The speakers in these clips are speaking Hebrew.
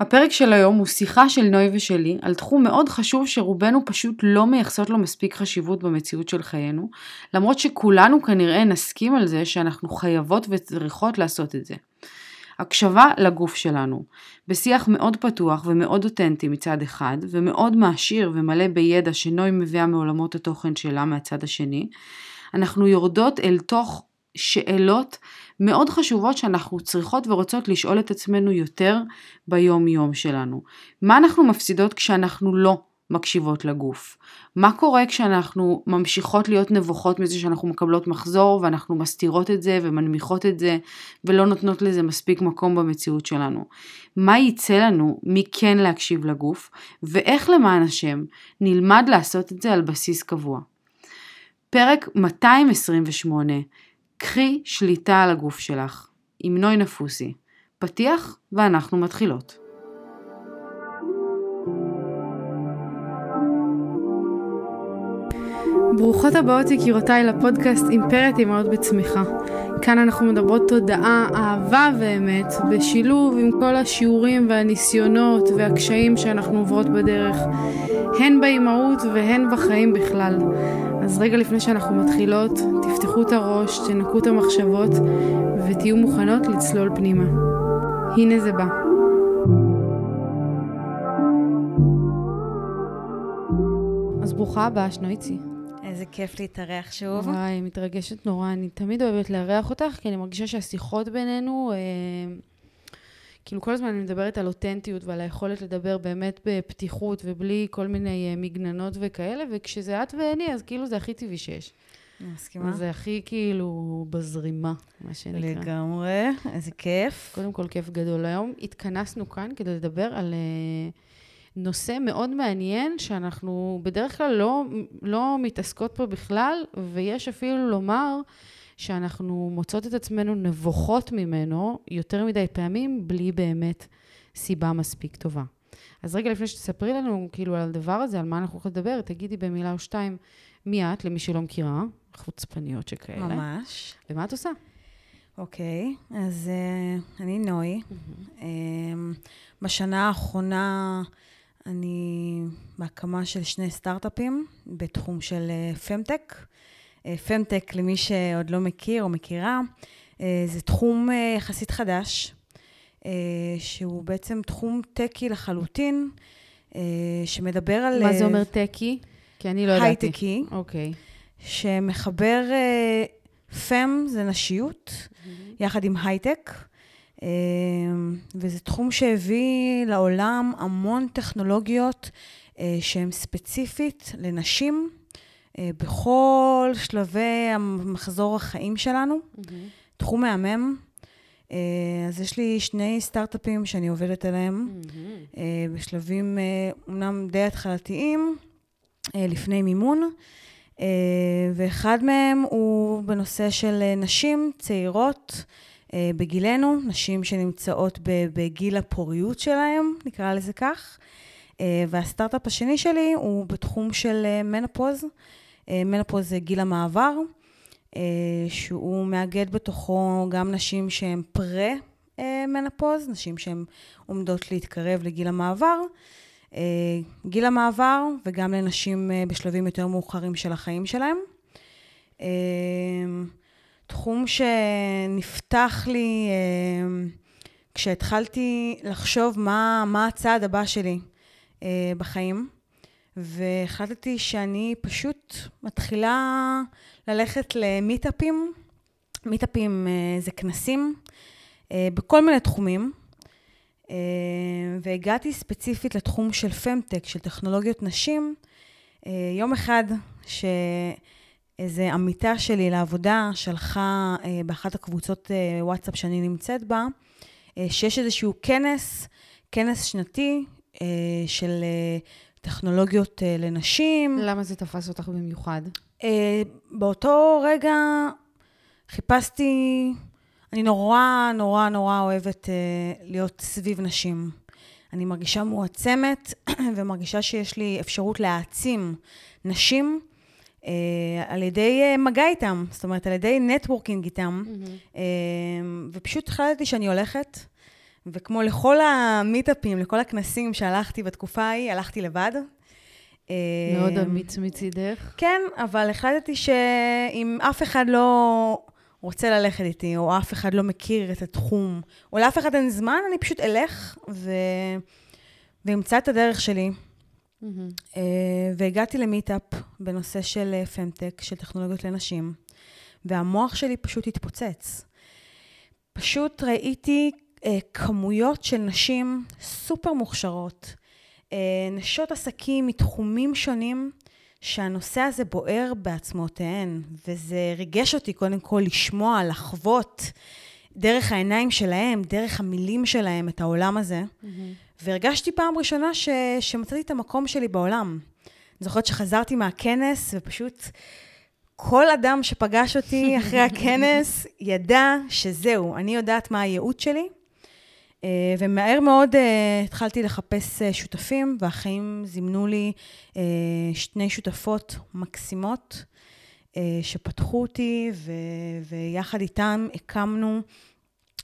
הפרק של היום הוא שיחה של נוי ושלי על תחום מאוד חשוב שרובנו פשוט לא מייחסות לו מספיק חשיבות במציאות של חיינו, למרות שכולנו כנראה נסכים על זה שאנחנו חייבות וצריכות לעשות את זה. הקשבה לגוף שלנו, בשיח מאוד פתוח ומאוד אותנטי מצד אחד, ומאוד מעשיר ומלא בידע שנוי מביאה מעולמות התוכן שלה מהצד השני, אנחנו יורדות אל תוך שאלות מאוד חשובות שאנחנו צריכות ורוצות לשאול את עצמנו יותר ביום יום שלנו. מה אנחנו מפסידות כשאנחנו לא מקשיבות לגוף? מה קורה כשאנחנו ממשיכות להיות נבוכות מזה שאנחנו מקבלות מחזור ואנחנו מסתירות את זה ומנמיכות את זה ולא נותנות לזה מספיק מקום במציאות שלנו? מה יצא לנו מכן להקשיב לגוף ואיך למען השם נלמד לעשות את זה על בסיס קבוע? פרק 228 קחי שליטה על הגוף שלך, עם נוי נפוסי. פתיח ואנחנו מתחילות. ברוכות הבאות יקירותיי לפודקאסט אימפרית אמהות בצמיחה. כאן אנחנו מדברות תודעה, אהבה ואמת, בשילוב עם כל השיעורים והניסיונות והקשיים שאנחנו עוברות בדרך, הן באימהות והן בחיים בכלל. אז רגע לפני שאנחנו מתחילות, תפתחו את הראש, תנקו את המחשבות ותהיו מוכנות לצלול פנימה. הנה זה בא. אז ברוכה הבאה, שנויצי. איזה כיף להתארח שוב. וואי, מתרגשת נורא. אני תמיד אוהבת לארח אותך, כי אני מרגישה שהשיחות בינינו, אה, כאילו כל הזמן אני מדברת על אותנטיות ועל היכולת לדבר באמת בפתיחות ובלי כל מיני אה, מגננות וכאלה, וכשזה את ואני, אז כאילו זה הכי טבעי שיש. מסכימה. זה הכי כאילו בזרימה, מה שנקרא. לגמרי, איזה כיף. קודם כל, כיף גדול. היום התכנסנו כאן כדי לדבר על uh, נושא מאוד מעניין, שאנחנו בדרך כלל לא, לא מתעסקות פה בכלל, ויש אפילו לומר שאנחנו מוצאות את עצמנו נבוכות ממנו יותר מדי פעמים, בלי באמת סיבה מספיק טובה. אז רגע לפני שתספרי לנו כאילו על הדבר הזה, על מה אנחנו הולכות לדבר, תגידי במילה או שתיים מי את, למי שלא מכירה, חוצפניות שכאלה. ממש. ומה את עושה? אוקיי, אז uh, אני נוי. Mm-hmm. Um, בשנה האחרונה אני בהקמה של שני סטארט-אפים בתחום של uh, פמטק. Uh, פמטק, למי שעוד לא מכיר או מכירה, uh, זה תחום uh, יחסית חדש, שהוא בעצם תחום טקי לחלוטין, שמדבר על... מה זה אומר טקי? כי אני לא ידעתי. הייטקי. אוקיי. שמחבר פם, זה נשיות, mm-hmm. יחד עם הייטק. וזה תחום שהביא לעולם המון טכנולוגיות שהן ספציפית לנשים בכל שלבי המחזור החיים שלנו. Mm-hmm. תחום מהמם. Uh, אז יש לי שני סטארט-אפים שאני עובדת עליהם, mm-hmm. uh, בשלבים אומנם די התחלתיים, לפני מימון. אה, ואחד מהם הוא בנושא של אה, נשים צעירות אה, בגילנו, נשים שנמצאות בגיל הפוריות שלהם, נקרא לזה כך. והסטארט-אפ השני שלי הוא בתחום של מנופוז. מנופוז זה גיל המעבר, שהוא מאגד בתוכו גם נשים שהן פרה-מנופוז, נשים שהן עומדות להתקרב לגיל המעבר. אה, גיל המעבר וגם לנשים אה, בשלבים יותר מאוחרים של החיים שלהם. אה, תחום שנפתח לי כשהתחלתי לחשוב מה, מה הצעד הבא שלי בחיים, והחלטתי שאני פשוט מתחילה ללכת למיטאפים. מיטאפים זה כנסים בכל מיני תחומים. אה, והגעתי ספציפית לתחום של פמטק, של טכנולוגיות נשים. אה, יום אחד שאיזה עמיתה שלי לעבודה שלחה אה, באחת הקבוצות וואטסאפ שאני נמצאת בה, שיש איזשהו כנס, כנס שנתי של טכנולוגיות לנשים. למה זה תפס אותך במיוחד? באותו רגע חיפשתי אני נורא, נורא, נורא אוהבת uh, להיות סביב נשים. אני מרגישה מועצמת ומרגישה שיש לי אפשרות להעצים נשים uh, על ידי uh, מגע איתם, זאת אומרת, על ידי נטוורקינג איתם. Mm-hmm. Uh, ופשוט החלטתי שאני הולכת, וכמו לכל המיטאפים, לכל הכנסים שהלכתי בתקופה ההיא, הלכתי לבד. מאוד אמ, אמיץ מצידך. כן, אבל החלטתי שאם אף אחד לא רוצה ללכת איתי, או אף אחד לא מכיר את התחום, או לאף אחד אין זמן, אני פשוט אלך ו... ואמצא את הדרך שלי. אה, והגעתי למיטאפ בנושא של אה, פמטק, של טכנולוגיות לנשים, והמוח שלי פשוט התפוצץ. פשוט ראיתי כמויות של נשים סופר מוכשרות, אה, נשות עסקים מתחומים שונים, שהנושא הזה בוער בעצמותיהן, וזה ריגש אותי קודם כל לשמוע, לחוות דרך העיניים שלהם, דרך המילים שלהם את העולם הזה. והרגשתי פעם ראשונה ש... שמצאתי את המקום שלי בעולם. אני זוכרת שחזרתי מהכנס, ופשוט כל אדם שפגש אותי אחרי הכנס ידע שזהו, אני יודעת מה הייעוד שלי. אה, ומהר מאוד אה, התחלתי לחפש אה, שותפים, והחיים זימנו לי שני שותפות מקסימות, שפתחו אותי, ו... ויחד איתם הקמנו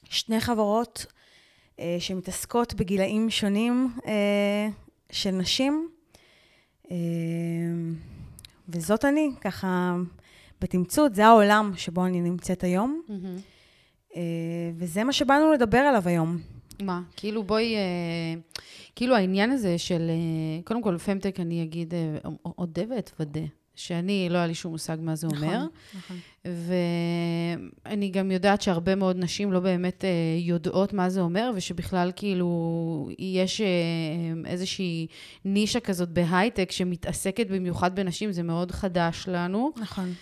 שני חברות שמתעסקות בגילאים שונים של נשים. וזאת אני, ככה, בתמצות, זה העולם שבו אני נמצאת היום. אה, וזה מה שבאנו לדבר עליו היום. מה? כאילו בואי, אה, כאילו העניין הזה של, אה, קודם כל, פמטק, אני אגיד, אה, אודה ואתוודה, שאני, לא היה לי שום מושג מה זה אומר. נכון. ואני גם יודעת שהרבה מאוד נשים לא באמת אה, יודעות מה זה אומר, ושבכלל כאילו יש אה, איזושהי נישה כזאת בהייטק שמתעסקת במיוחד בנשים, זה מאוד חדש לנו. נכון.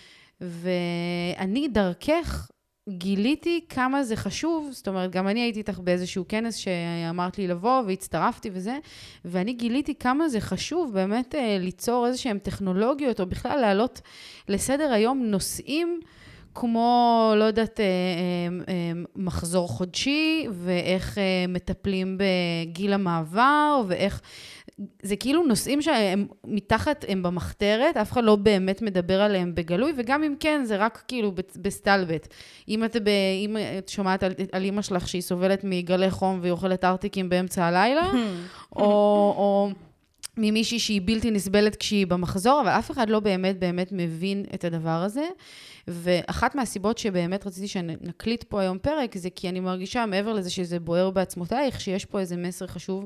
ואני דרכך גיליתי כמה זה חשוב, זאת אומרת, גם אני הייתי איתך באיזשהו כנס שאמרת לי לבוא והצטרפתי וזה, ואני גיליתי כמה זה חשוב באמת אה, ליצור איזשהן טכנולוגיות, או בכלל להעלות לסדר היום נושאים. כמו, לא יודעת, אה, אה, אה, מחזור חודשי, ואיך מטפלים בגיל המעבר, ואיך... זה כאילו נושאים שהם מתחת, הם במחתרת, אף אחד לא באמת מדבר עליהם בגלוי, וגם אם כן, זה רק כאילו בסטלבט. אם את, ב, אם את שומעת על, על אימא שלך שהיא סובלת מגלי חום והיא אוכלת ארטיקים באמצע הלילה, או, או ממישהי שהיא בלתי נסבלת כשהיא במחזור, אבל אף אחד לא באמת באמת מבין את הדבר הזה. ואחת מהסיבות שבאמת רציתי שנקליט פה היום פרק, זה כי אני מרגישה, מעבר לזה שזה בוער בעצמותייך, שיש פה איזה מסר חשוב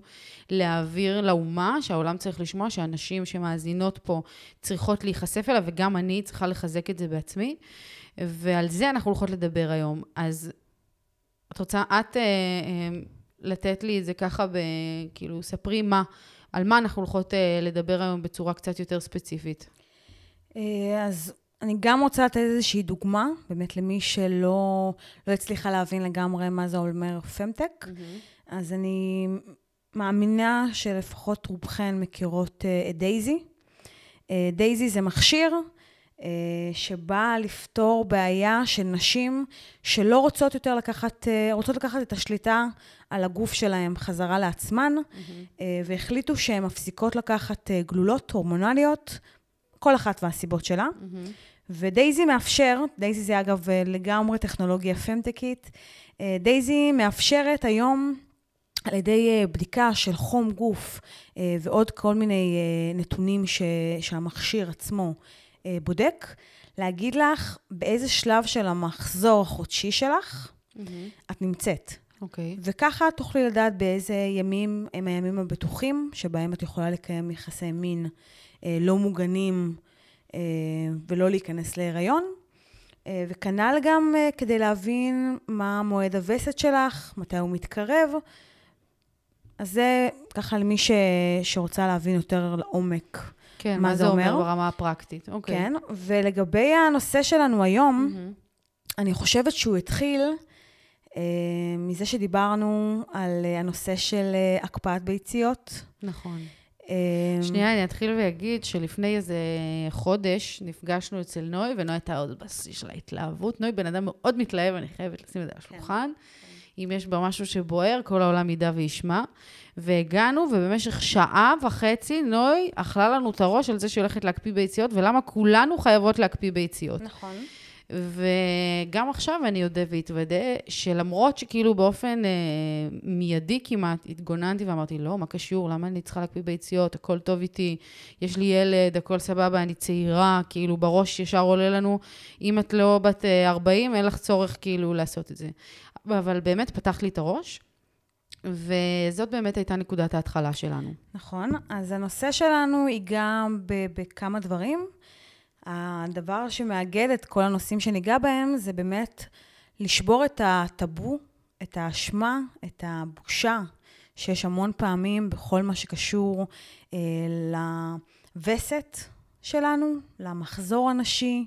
להעביר לאומה, שהעולם צריך לשמוע, שאנשים שמאזינות פה צריכות להיחשף אליו, וגם אני צריכה לחזק את זה בעצמי. ועל זה אנחנו הולכות לדבר היום. אז את רוצה, את אה, אה, לתת לי את זה ככה, ב, כאילו, ספרי מה, על מה אנחנו הולכות אה, לדבר היום בצורה קצת יותר ספציפית. אה, אז אני גם רוצה לתת איזושהי דוגמה, באמת למי שלא לא הצליחה להבין לגמרי מה זה אומר פמטק. אז אני מאמינה שלפחות רובכן מכירות אה, את דייזי. אה, דייזי זה מכשיר אה, שבא לפתור בעיה של נשים שלא רוצות יותר לקחת, אה, רוצות לקחת את השליטה על הגוף שלהן חזרה לעצמן, אה, והחליטו שהן מפסיקות לקחת אה, גלולות הורמונליות, כל אחת והסיבות שלה. ודייזי מאפשר, דייזי זה אגב אה, לגמרי טכנולוגיה פמטקית, אה, דייזי מאפשרת היום על ידי אה, בדיקה של חום גוף ועוד כל מיני נתונים ש, שהמכשיר עצמו בודק, להגיד לך באיזה שלב של המחזור החודשי שלך את נמצאת. אוקיי. וככה תוכלי לדעת באיזה ימים הם הימים הבטוחים, שבהם את יכולה לקיים יחסי מין לא מוגנים ולא להיכנס להיריון. אה, וכנ"ל גם אה, כדי להבין מה מועד הווסת שלך, מתי הוא מתקרב. אז זה ככה למי ש... שרוצה להבין יותר לעומק. כן, מה מה זה זה אומר אומר? ברמה הפרקטית. אוקיי. כן, ולגבי הנושא שלנו היום, מהמם. אני חושבת שהוא התחיל אה, מזה שדיברנו על אה, הנושא של אה, הקפאת ביציות. נכון. אה, שנייה, אני אתחיל ואגיד שלפני איזה חודש נפגשנו אצל נוי, ונוי הייתה עוד בשיא של ההתלהבות. נוי בן אדם מאוד מתלהב, אני חייבת לשים את זה על השולחן. אם יש בה משהו שבוער, כל העולם ידע וישמע. והגענו, ובמשך שעה וחצי נוי אכלה לנו את הראש על זה שהיא הולכת להקפיא ביציות, ולמה כולנו חייבות להקפיא ביציות. נכון. וגם עכשיו אני אודה ואתוודה, שלמרות שכאילו באופן אה, מיידי כמעט התגוננתי ואמרתי, לא, מה קשור, למה אני צריכה להקפיא ביציות, הכל טוב איתי, יש לי ילד, הכל סבבה, אני צעירה, כאילו בראש ישר עולה לנו, אם את לא בת 40, אין לך צורך כאילו לעשות את זה. אבל באמת פתח לי את הראש. וזאת באמת הייתה נקודת ההתחלה שלנו. נכון, אז הנושא שלנו ייגע בכמה דברים. הדבר שמאגד את כל הנושאים שניגע בהם זה באמת לשבור את הטאבו, את האשמה, את הבושה שיש המון פעמים בכל מה שקשור אה, לווסת שלנו, למחזור הנשי.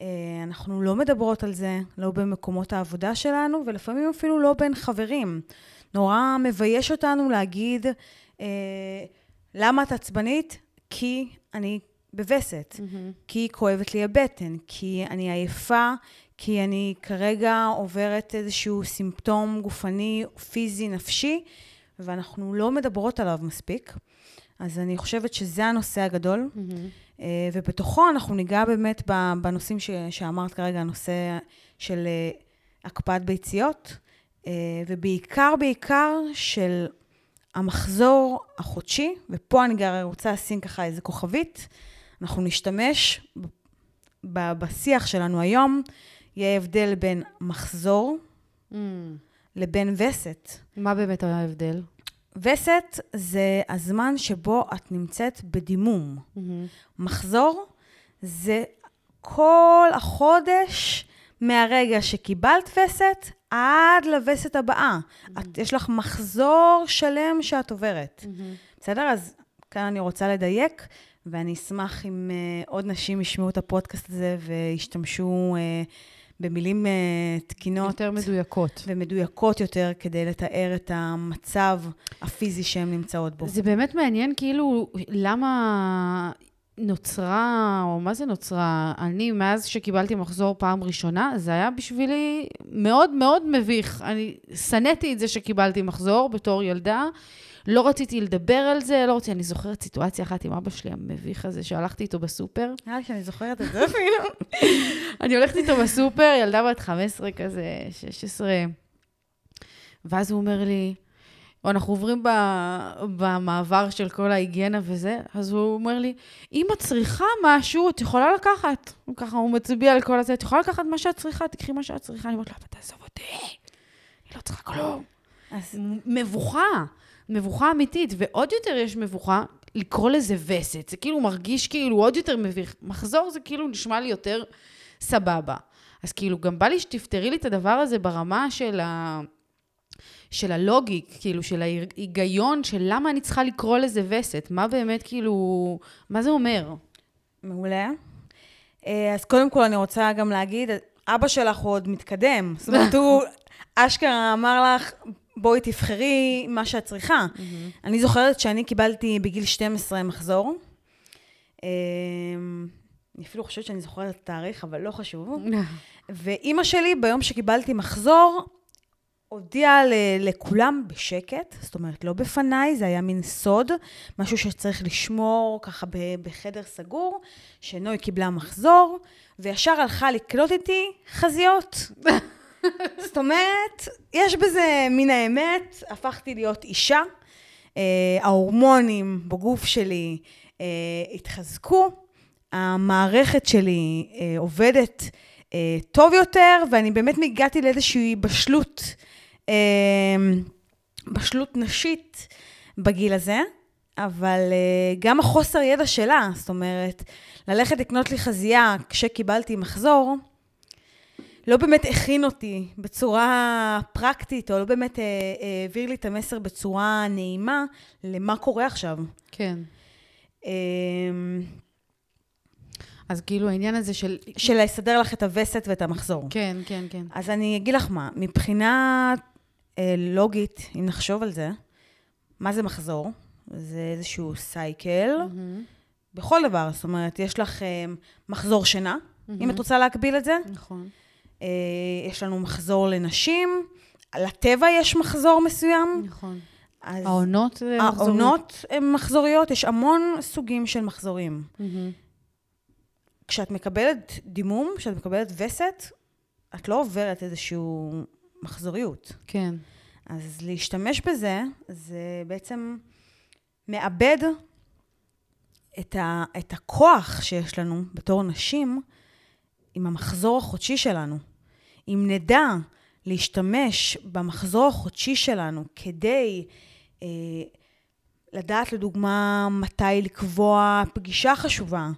אה, אנחנו לא מדברות על זה, לא במקומות העבודה שלנו, ולפעמים אפילו לא בין חברים. נורא מבייש אותנו להגיד, אה, למה את עצבנית? כי אני בווסת, mm-hmm. כי כואבת לי הבטן, כי אני עייפה, כי אני כרגע עוברת איזשהו סימפטום גופני, פיזי, נפשי, ואנחנו לא מדברות עליו מספיק. אז אני חושבת שזה הנושא הגדול, mm-hmm. ובתוכו אנחנו ניגע באמת בנושאים ש- שאמרת כרגע, הנושא של אה, הקפאת ביציות, אה, ובעיקר, בעיקר של המחזור החודשי, ופה אני רוצה לשים ככה איזה כוכבית. אנחנו נשתמש בשיח שלנו היום, יהיה הבדל בין מחזור mm. לבין וסת. מה באמת ההבדל? וסת זה הזמן שבו את נמצאת בדימום. Mm-hmm. מחזור זה כל החודש מהרגע שקיבלת וסת עד לווסת הבאה. Mm-hmm. את, יש לך מחזור שלם שאת עוברת. Mm-hmm. בסדר? אז כאן אני רוצה לדייק. ואני אשמח אם uh, עוד נשים ישמעו את הפודקאסט הזה וישתמשו uh, במילים uh, תקינות. יותר מדויקות. ומדויקות יותר, כדי לתאר את המצב הפיזי שהן נמצאות בו. זה באמת מעניין, כאילו, למה נוצרה, או מה זה נוצרה? אני, מאז שקיבלתי מחזור פעם ראשונה, זה היה בשבילי מאוד מאוד מביך. אני שנאתי את זה שקיבלתי מחזור בתור ילדה. לא רציתי לדבר על זה, לא רציתי, אני זוכרת סיטואציה אחת עם אבא שלי המביך הזה, שהלכתי איתו בסופר. נראה לי שאני זוכרת את זה אפילו. אני הולכת איתו בסופר, ילדה בת 15 כזה, 16, ואז הוא אומר לי, או אנחנו עוברים במעבר של כל ההיגיינה וזה, אז הוא אומר לי, אם את צריכה משהו, את יכולה לקחת. ככה הוא מצביע על כל הזה, את יכולה לקחת מה שאת צריכה, תקחי מה שאת צריכה. אני אומרת לו, אבל תעזוב אותי, אני לא צריכה כלום. אז מבוכה. מבוכה אמיתית, ועוד יותר יש מבוכה לקרוא לזה וסת. זה כאילו מרגיש כאילו עוד יותר מביך. מחזור זה כאילו נשמע לי יותר סבבה. אז כאילו, גם בא לי שתפתרי לי את הדבר הזה ברמה של ה... של הלוגיק, כאילו, של ההיגיון, של למה אני צריכה לקרוא לזה וסת. מה באמת, כאילו, מה זה אומר? מעולה. אה, אז קודם כל אני רוצה גם להגיד, אבא שלך עוד מתקדם. זאת אומרת, הוא אשכרה אמר לך, בואי תבחרי מה שאת צריכה. Mm-hmm. אני זוכרת שאני קיבלתי בגיל 12 מחזור. אמ, אני אפילו חושבת שאני זוכרת את התאריך, אבל לא חשוב. ואימא שלי, ביום שקיבלתי מחזור, הודיעה לכולם בשקט, זאת אומרת, לא בפניי, זה היה מין סוד, משהו שצריך לשמור ככה בחדר סגור, שנוי קיבלה מחזור, וישר הלכה לקלוט איתי חזיות. זאת אומרת, יש בזה מן האמת, הפכתי להיות אישה, אה, ההורמונים בגוף שלי אה, התחזקו, המערכת שלי אה, עובדת אה, טוב יותר, ואני באמת הגעתי לאיזושהי בשלות, אה, בשלות נשית בגיל הזה. אבל גם החוסר ידע שלה, זאת אומרת, ללכת לקנות לי חזייה כשקיבלתי מחזור, לא באמת הכין אותי בצורה פרקטית, או לא באמת אה, אה, העביר לי את המסר בצורה נעימה למה קורה עכשיו. כן. אמ, אז כאילו העניין הזה של... של לסדר לך את הווסת ואת המחזור. כן, כן, כן. אז אני אגיד לך מה, מבחינה אה, לוגית, אם נחשוב על זה, מה זה מחזור? זה איזשהו סייקל, mm-hmm. בכל דבר. זאת אומרת, יש לך אה, מחזור שינה, mm-hmm. אם את רוצה להקביל את זה. נכון. אה, יש לנו מחזור לנשים, לטבע יש מחזור מסוים. נכון. אז העונות מחזוריות? העונות הן מחזוריות, יש המון סוגים של מחזורים. Mm-hmm. כשאת מקבלת דימום, כשאת מקבלת וסת, את לא עוברת איזושהי מחזוריות. כן. אז להשתמש בזה, זה בעצם מאבד את, ה, את הכוח שיש לנו בתור נשים עם המחזור החודשי שלנו. אם נדע להשתמש במחזור החודשי שלנו כדי אה, לדעת, לדוגמה, מתי לקבוע פגישה חשובה,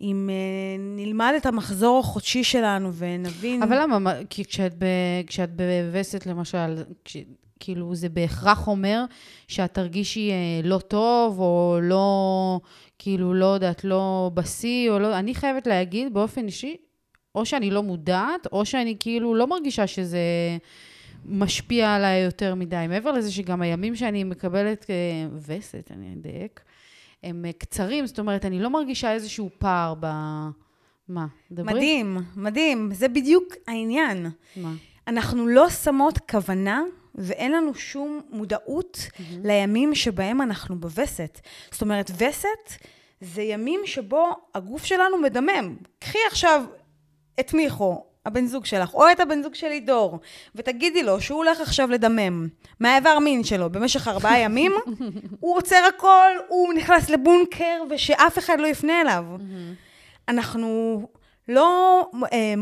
אם אה, נלמד את המחזור החודשי שלנו ונבין... אבל למה? מה- כי כשאת, ב, כשאת בווסת, למשל, כש, כאילו זה בהכרח אומר שאת תרגישי אה, לא טוב, או לא, כאילו, לא יודעת, לא בשיא, או לא... אני חייבת להגיד באופן אישי, או שאני לא מודעת, או שאני כאילו לא מרגישה שזה משפיע עליי יותר מדי. מעבר לזה שגם הימים שאני מקבלת אה, וסת, אני אדייק, הם אה, קצרים, זאת אומרת, אני לא מרגישה איזשהו פער ב... מה? דברי. מדהים, מדהים. זה בדיוק העניין. מה? אנחנו לא שמות כוונה ואין לנו שום מודעות לימים שבהם אנחנו בווסת. זאת אומרת, וסת זה ימים שבו הגוף שלנו מדמם. קחי עכשיו את מיכו, הבן זוג שלך, או את הבן זוג שלי דור, ותגידי לו שהוא הולך עכשיו לדמם מהאיבר מין שלו במשך ארבעה ימים, הוא עוצר הכל, הוא נכנס לבונקר ושאף אחד לא יפנה אליו. אנחנו לא אה,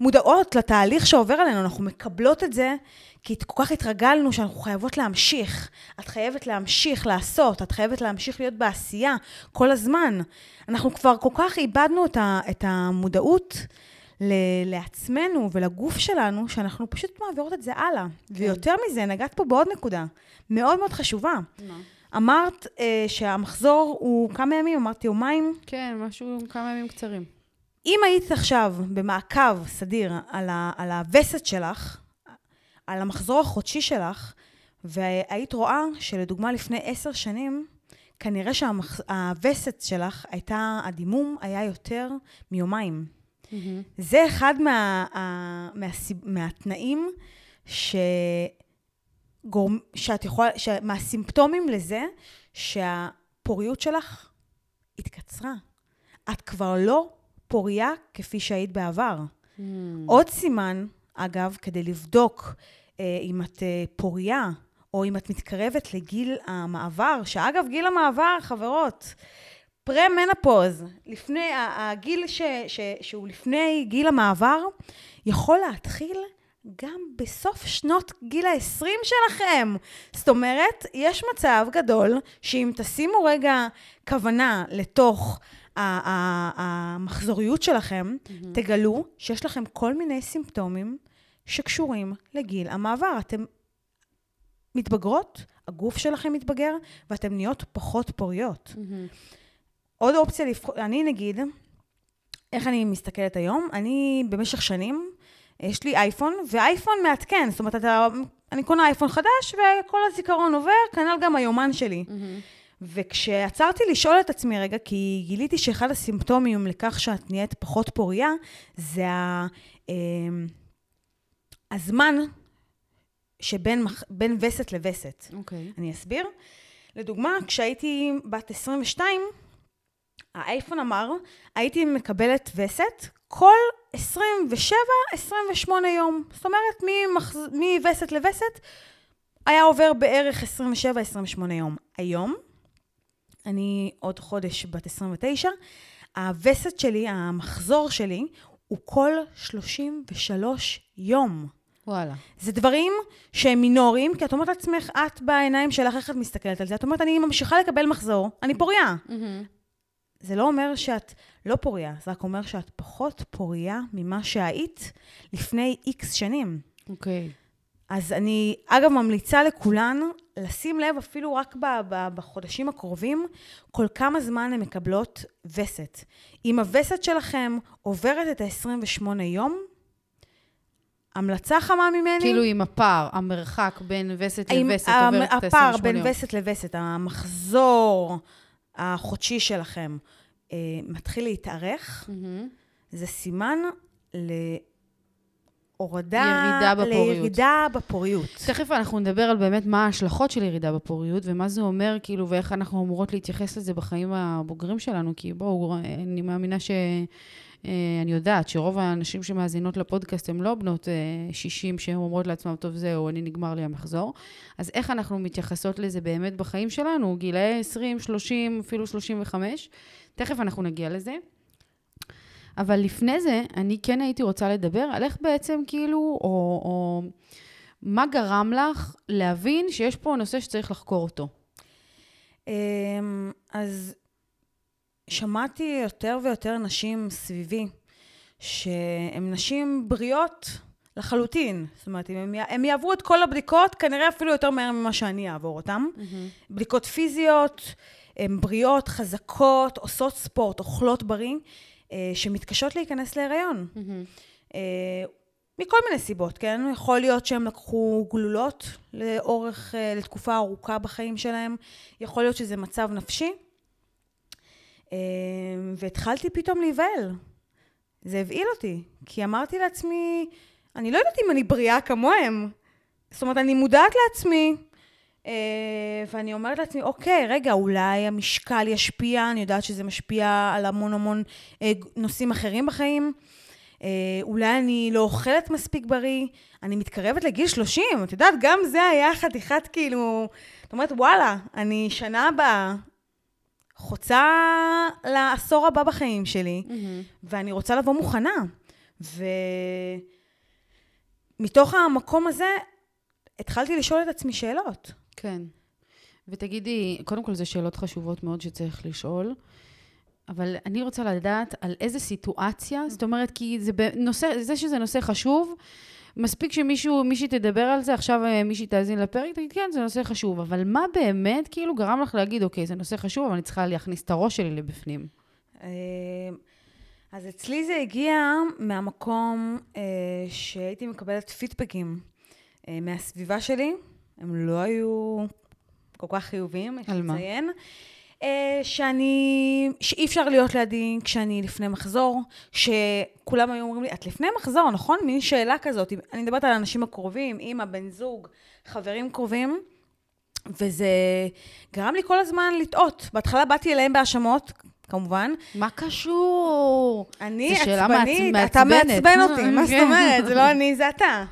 מודעות לתהליך שעובר עלינו, אנחנו מקבלות את זה כי כל כך התרגלנו שאנחנו חייבות להמשיך. את חייבת להמשיך לעשות, את חייבת להמשיך להיות בעשייה כל הזמן. אנחנו כבר כל כך איבדנו את, ה, את המודעות ל- לעצמנו ולגוף שלנו, שאנחנו פשוט מעבירות את זה הלאה. כן. ויותר מזה, נגעת פה בעוד נקודה מאוד מאוד חשובה. מה? אמרת אה, שהמחזור הוא כמה ימים, אמרתי יומיים. כן, משהו, כמה ימים קצרים. אם היית עכשיו במעקב סדיר על, ה, על הווסת שלך, על המחזור החודשי שלך, והיית רואה שלדוגמה לפני עשר שנים, כנראה שהווסת שלך הייתה, הדימום היה יותר מיומיים. זה אחד מה, ה- מהסיב, מהתנאים ש... גורם, שאת יכולה, ש... מהסימפטומים לזה שהפוריות שלך התקצרה. את כבר לא פוריה כפי שהיית בעבר. Mm. עוד סימן, אגב, כדי לבדוק אה, אם את אה, פוריה, או אם את מתקרבת לגיל המעבר, שאגב, גיל המעבר, חברות, פרה-מנפוז, לפני, הגיל ש, ש, שהוא לפני גיל המעבר, יכול להתחיל גם בסוף שנות גיל ה-20 שלכם. זאת אומרת, יש מצב גדול שאם תשימו רגע כוונה לתוך ה- ה- המחזוריות שלכם, mm-hmm. תגלו שיש לכם כל מיני סימפטומים שקשורים לגיל המעבר. אתם מתבגרות, הגוף שלכם מתבגר, ואתן נהיות פחות פוריות. עוד אופציה לבחור, אני נגיד, איך אני מסתכלת היום? אני במשך שנים, יש לי אייפון, ואייפון מעדכן, זאת אומרת, אתה, אני קונה אייפון חדש, וכל הזיכרון עובר, כנ"ל גם היומן שלי. וכשעצרתי לשאול את עצמי רגע, כי גיליתי שאחד הסימפטומים לכך שאת נהיית פחות פוריה, זה ה, אה, הזמן שבין וסת לווסת. אוקיי. אני אסביר. לדוגמה, כשהייתי בת 22, האייפון אמר, הייתי מקבלת וסת כל 27-28 יום. זאת אומרת, ממחז... מווסת לווסת, היה עובר בערך 27-28 יום. היום, אני עוד חודש בת 29, הווסת שלי, המחזור שלי, הוא כל 33 יום. וואלה. זה דברים שהם מינוריים, כי את אומרת לעצמך, את בעיניים שלך, איך את מסתכלת על זה? את אומרת, אני ממשיכה לקבל מחזור, אני פוריה. זה לא אומר שאת לא פוריה, זה רק אומר שאת פחות פוריה ממה שהיית לפני איקס שנים. אוקיי. אז אני, אגב, ממליצה לכולן לשים לב אפילו רק ב- ב- בחודשים הקרובים, כל כמה זמן הן מקבלות וסת. אם הווסת שלכם עוברת את ה-28 יום, המלצה חמה ממני... כאילו עם הפער, המרחק בין וסת לווסת עוברת את ה-28 הפער בין יום. וסת לווסת, המחזור החודשי שלכם, אה, מתחיל להתארך, מהמם. זה סימן להורדה... ירידה בפוריות. לירידה בפוריות. תכף אנחנו נדבר על באמת מה ההשלכות של ירידה בפוריות, ומה זה אומר, כאילו, ואיך אנחנו אמורות להתייחס לזה בחיים הבוגרים שלנו, כי בואו, אני מאמינה ש... אה, אני יודעת שרוב האנשים שמאזינות לפודקאסט הן לא בנות 60 שהן אומרות לעצמן, טוב, זהו, אני נגמר לי המחזור. אז איך אנחנו מתייחסות לזה באמת בחיים שלנו? גילאי 20, 30, אפילו 35? תכף אנחנו נגיע לזה. אבל לפני זה, אני כן הייתי רוצה לדבר על איך בעצם כאילו, או, או מה גרם לך להבין שיש פה נושא שצריך לחקור אותו? אמ, אז שמעתי יותר ויותר נשים סביבי, שהן נשים בריאות לחלוטין. זאת אומרת, אם הם יעברו את כל הבדיקות, כנראה אפילו יותר מהר ממה שאני אעבור אותן. Mm-hmm. בדיקות פיזיות, הן בריאות, חזקות, עושות ספורט, אוכלות בריא, אה, שמתקשות להיכנס להיריון. Mm-hmm. מכל מיני סיבות, כן? יכול להיות שהם לקחו גלולות לאורך, אה, לתקופה ארוכה בחיים שלהם, יכול להיות שזה מצב נפשי. והתחלתי פתאום להיבהל. זה הבהיל אותי, כי אמרתי לעצמי, אני לא יודעת אם אני בריאה כמוהם. זאת אומרת, אני מודעת לעצמי, אה, ואני אומרת לעצמי, אוקיי, רגע, אולי המשקל ישפיע, אני יודעת שזה משפיע על המון המון אה, נושאים אחרים בחיים. אה, אולי אני לא אוכלת מספיק בריא, אני מתקרבת לגיל 30, את יודעת, גם זה היה חתיכת כאילו, זאת אומרת, וואלה, אני שנה הבאה חוצה לעשור הבא בחיים שלי, mm-hmm. ואני רוצה לבוא מוכנה. ומתוך המקום הזה, התחלתי לשאול את עצמי שאלות. כן. ותגידי, קודם כל זה שאלות חשובות מאוד שצריך לשאול, אבל אני רוצה לדעת על איזה סיטואציה, זאת אומרת, כי זה, בנושא, זה שזה נושא חשוב, מספיק שמישהו, מישהי תדבר על זה, עכשיו אה, מישהי תאזין לפרק, תגיד, כן, זה נושא חשוב, אבל מה באמת כאילו גרם לך להגיד, אוקיי, זה נושא חשוב, אבל אני צריכה להכניס את הראש שלי לבפנים? אה, אז אצלי זה הגיע מהמקום אה, שהייתי מקבלת פידבקים אה, מהסביבה שלי, הם לא היו כל כך חיוביים, יש לציין. אה, שאני, שאי אפשר להיות לידי כשאני לפני מחזור, שכולם היו אומרים לי, את לפני מחזור, נכון? מין שאלה כזאת. אני מדברת על האנשים הקרובים, אימא, בן זוג, חברים קרובים, וזה גרם לי כל הזמן לטעות. בהתחלה באתי אליהם בהאשמות, כמובן. מה קשור? אני עצבנית, אתה מעצבן אותי, מה זאת אומרת? זה לא אני, זה אתה.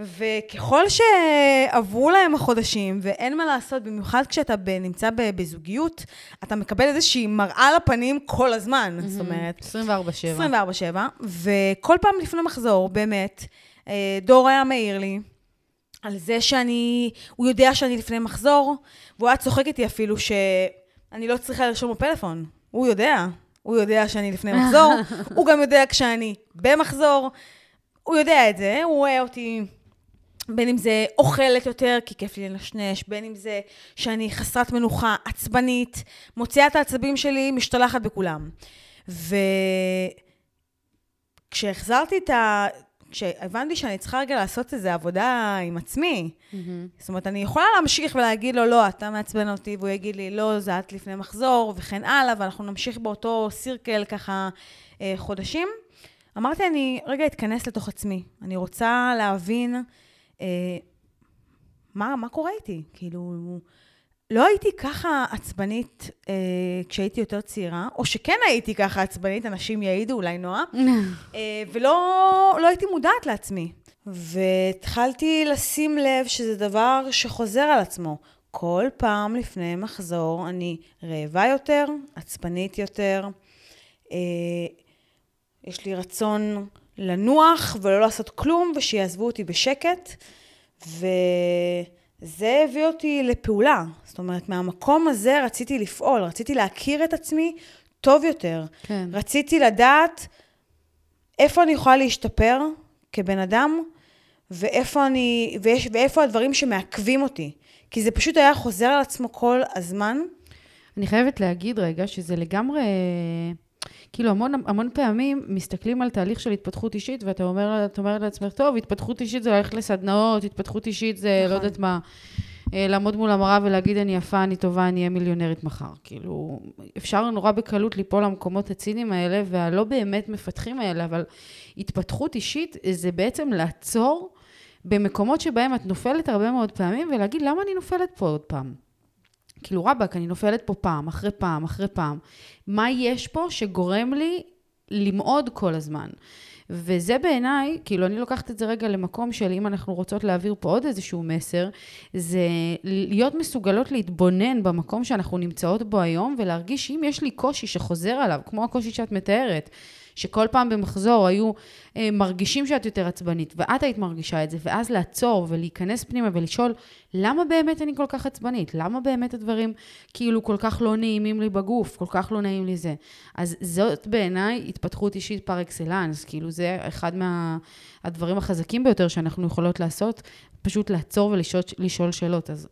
וככל שעברו להם החודשנים, ואין מה לעשות, במיוחד כשאתה נמצא בזוגיות, אתה מקבל איזושהי מראה לפנים כל הזמן, זאת אומרת. 24-7. 24-7, וכל פעם לפני מחזור, באמת, אה, דור היה מעיר לי. על זה שאני, הוא יודע שאני לפני מחזור, והוא היה צוחק איתי אפילו שאני לא צריכה לרשום בפלאפון. הוא יודע, הוא יודע שאני לפני מחזור, הוא גם יודע כשאני במחזור, הוא יודע את זה, הוא רואה אותי בין אם זה אוכלת יותר, כי כיף לי לנשנש, בין אם זה שאני חסרת מנוחה, עצבנית, מוציאה את העצבים שלי, משתלחת בכולם. וכשהחזרתי את ה... כשהבנתי שאני צריכה רגע לעשות איזו עבודה עם עצמי, mm-hmm. זאת אומרת, אני יכולה להמשיך ולהגיד לו, לא, אתה מעצבן אותי, והוא יגיד לי, לא, זה את לפני מחזור, וכן הלאה, ואנחנו נמשיך באותו סירקל ככה אה, חודשים. אמרתי, אני רגע אתכנס לתוך עצמי. אני רוצה להבין מה, מה קורה איתי? כאילו, לא הייתי ככה עצבנית אה, כשהייתי יותר צעירה, או שכן הייתי ככה עצבנית, אנשים יעידו, אולי נועה, אה, ולא לא הייתי מודעת לעצמי. והתחלתי לשים לב שזה דבר שחוזר על עצמו. כל פעם לפני מחזור אני רעבה יותר, עצבנית יותר, אה, יש לי רצון לנוח ולא לעשות כלום, ושיעזבו אותי בשקט. וזה הביא אותי לפעולה. זאת אומרת, מהמקום הזה רציתי לפעול, רציתי להכיר את עצמי טוב יותר. כן. רציתי לדעת איפה אני יכולה להשתפר כבן אדם, ואיפה, אני, ואיש, ואיפה הדברים שמעכבים אותי. כי זה פשוט היה חוזר על עצמו כל הזמן. אני חייבת להגיד רגע שזה לגמרי... כאילו המון, המון פעמים מסתכלים על תהליך של התפתחות אישית, ואתה אומר, אומר לעצמך, טוב, התפתחות אישית זה ללכת לסדנאות, התפתחות אישית זה, לא נכון. לא יודעת מה, אה, לעמוד מול המראה ולהגיד, אני יפה, אני טובה, אני אהיה מיליונרית מחר. כאילו, אפשר נורא בקלות ליפול למקומות הציניים האלה, והלא באמת מפתחים האלה, אבל התפתחות אישית זה בעצם לעצור במקומות שבהם את נופלת הרבה מאוד פעמים, ולהגיד, למה אני נופלת פה עוד פעם? כאילו, רבאק, אני נופלת פה פעם, אחרי פעם, אחרי פעם. מה יש פה שגורם לי למעוד כל הזמן. וזה בעיניי, כאילו, אני לוקחת את זה רגע למקום של אם אנחנו רוצות להעביר פה עוד איזשהו מסר, זה להיות מסוגלות להתבונן במקום שאנחנו נמצאות בו היום, ולהרגיש שאם יש לי קושי שחוזר עליו, כמו הקושי שאת מתארת, שכל פעם במחזור היו אה, מרגישים שאת יותר עצבנית, ואת היית מרגישה את זה, ואז לעצור ולהיכנס פנימה ולשאול, למה באמת אני כל כך עצבנית? למה באמת הדברים כאילו כל כך לא נעימים לי בגוף, כל כך לא נעים לי זה? אז זאת בעיניי התפתחות אישית פר אקסלנס, כאילו זה אחד מהדברים מה, החזקים ביותר שאנחנו יכולות לעשות, פשוט לעצור ולשאול שאלות. אז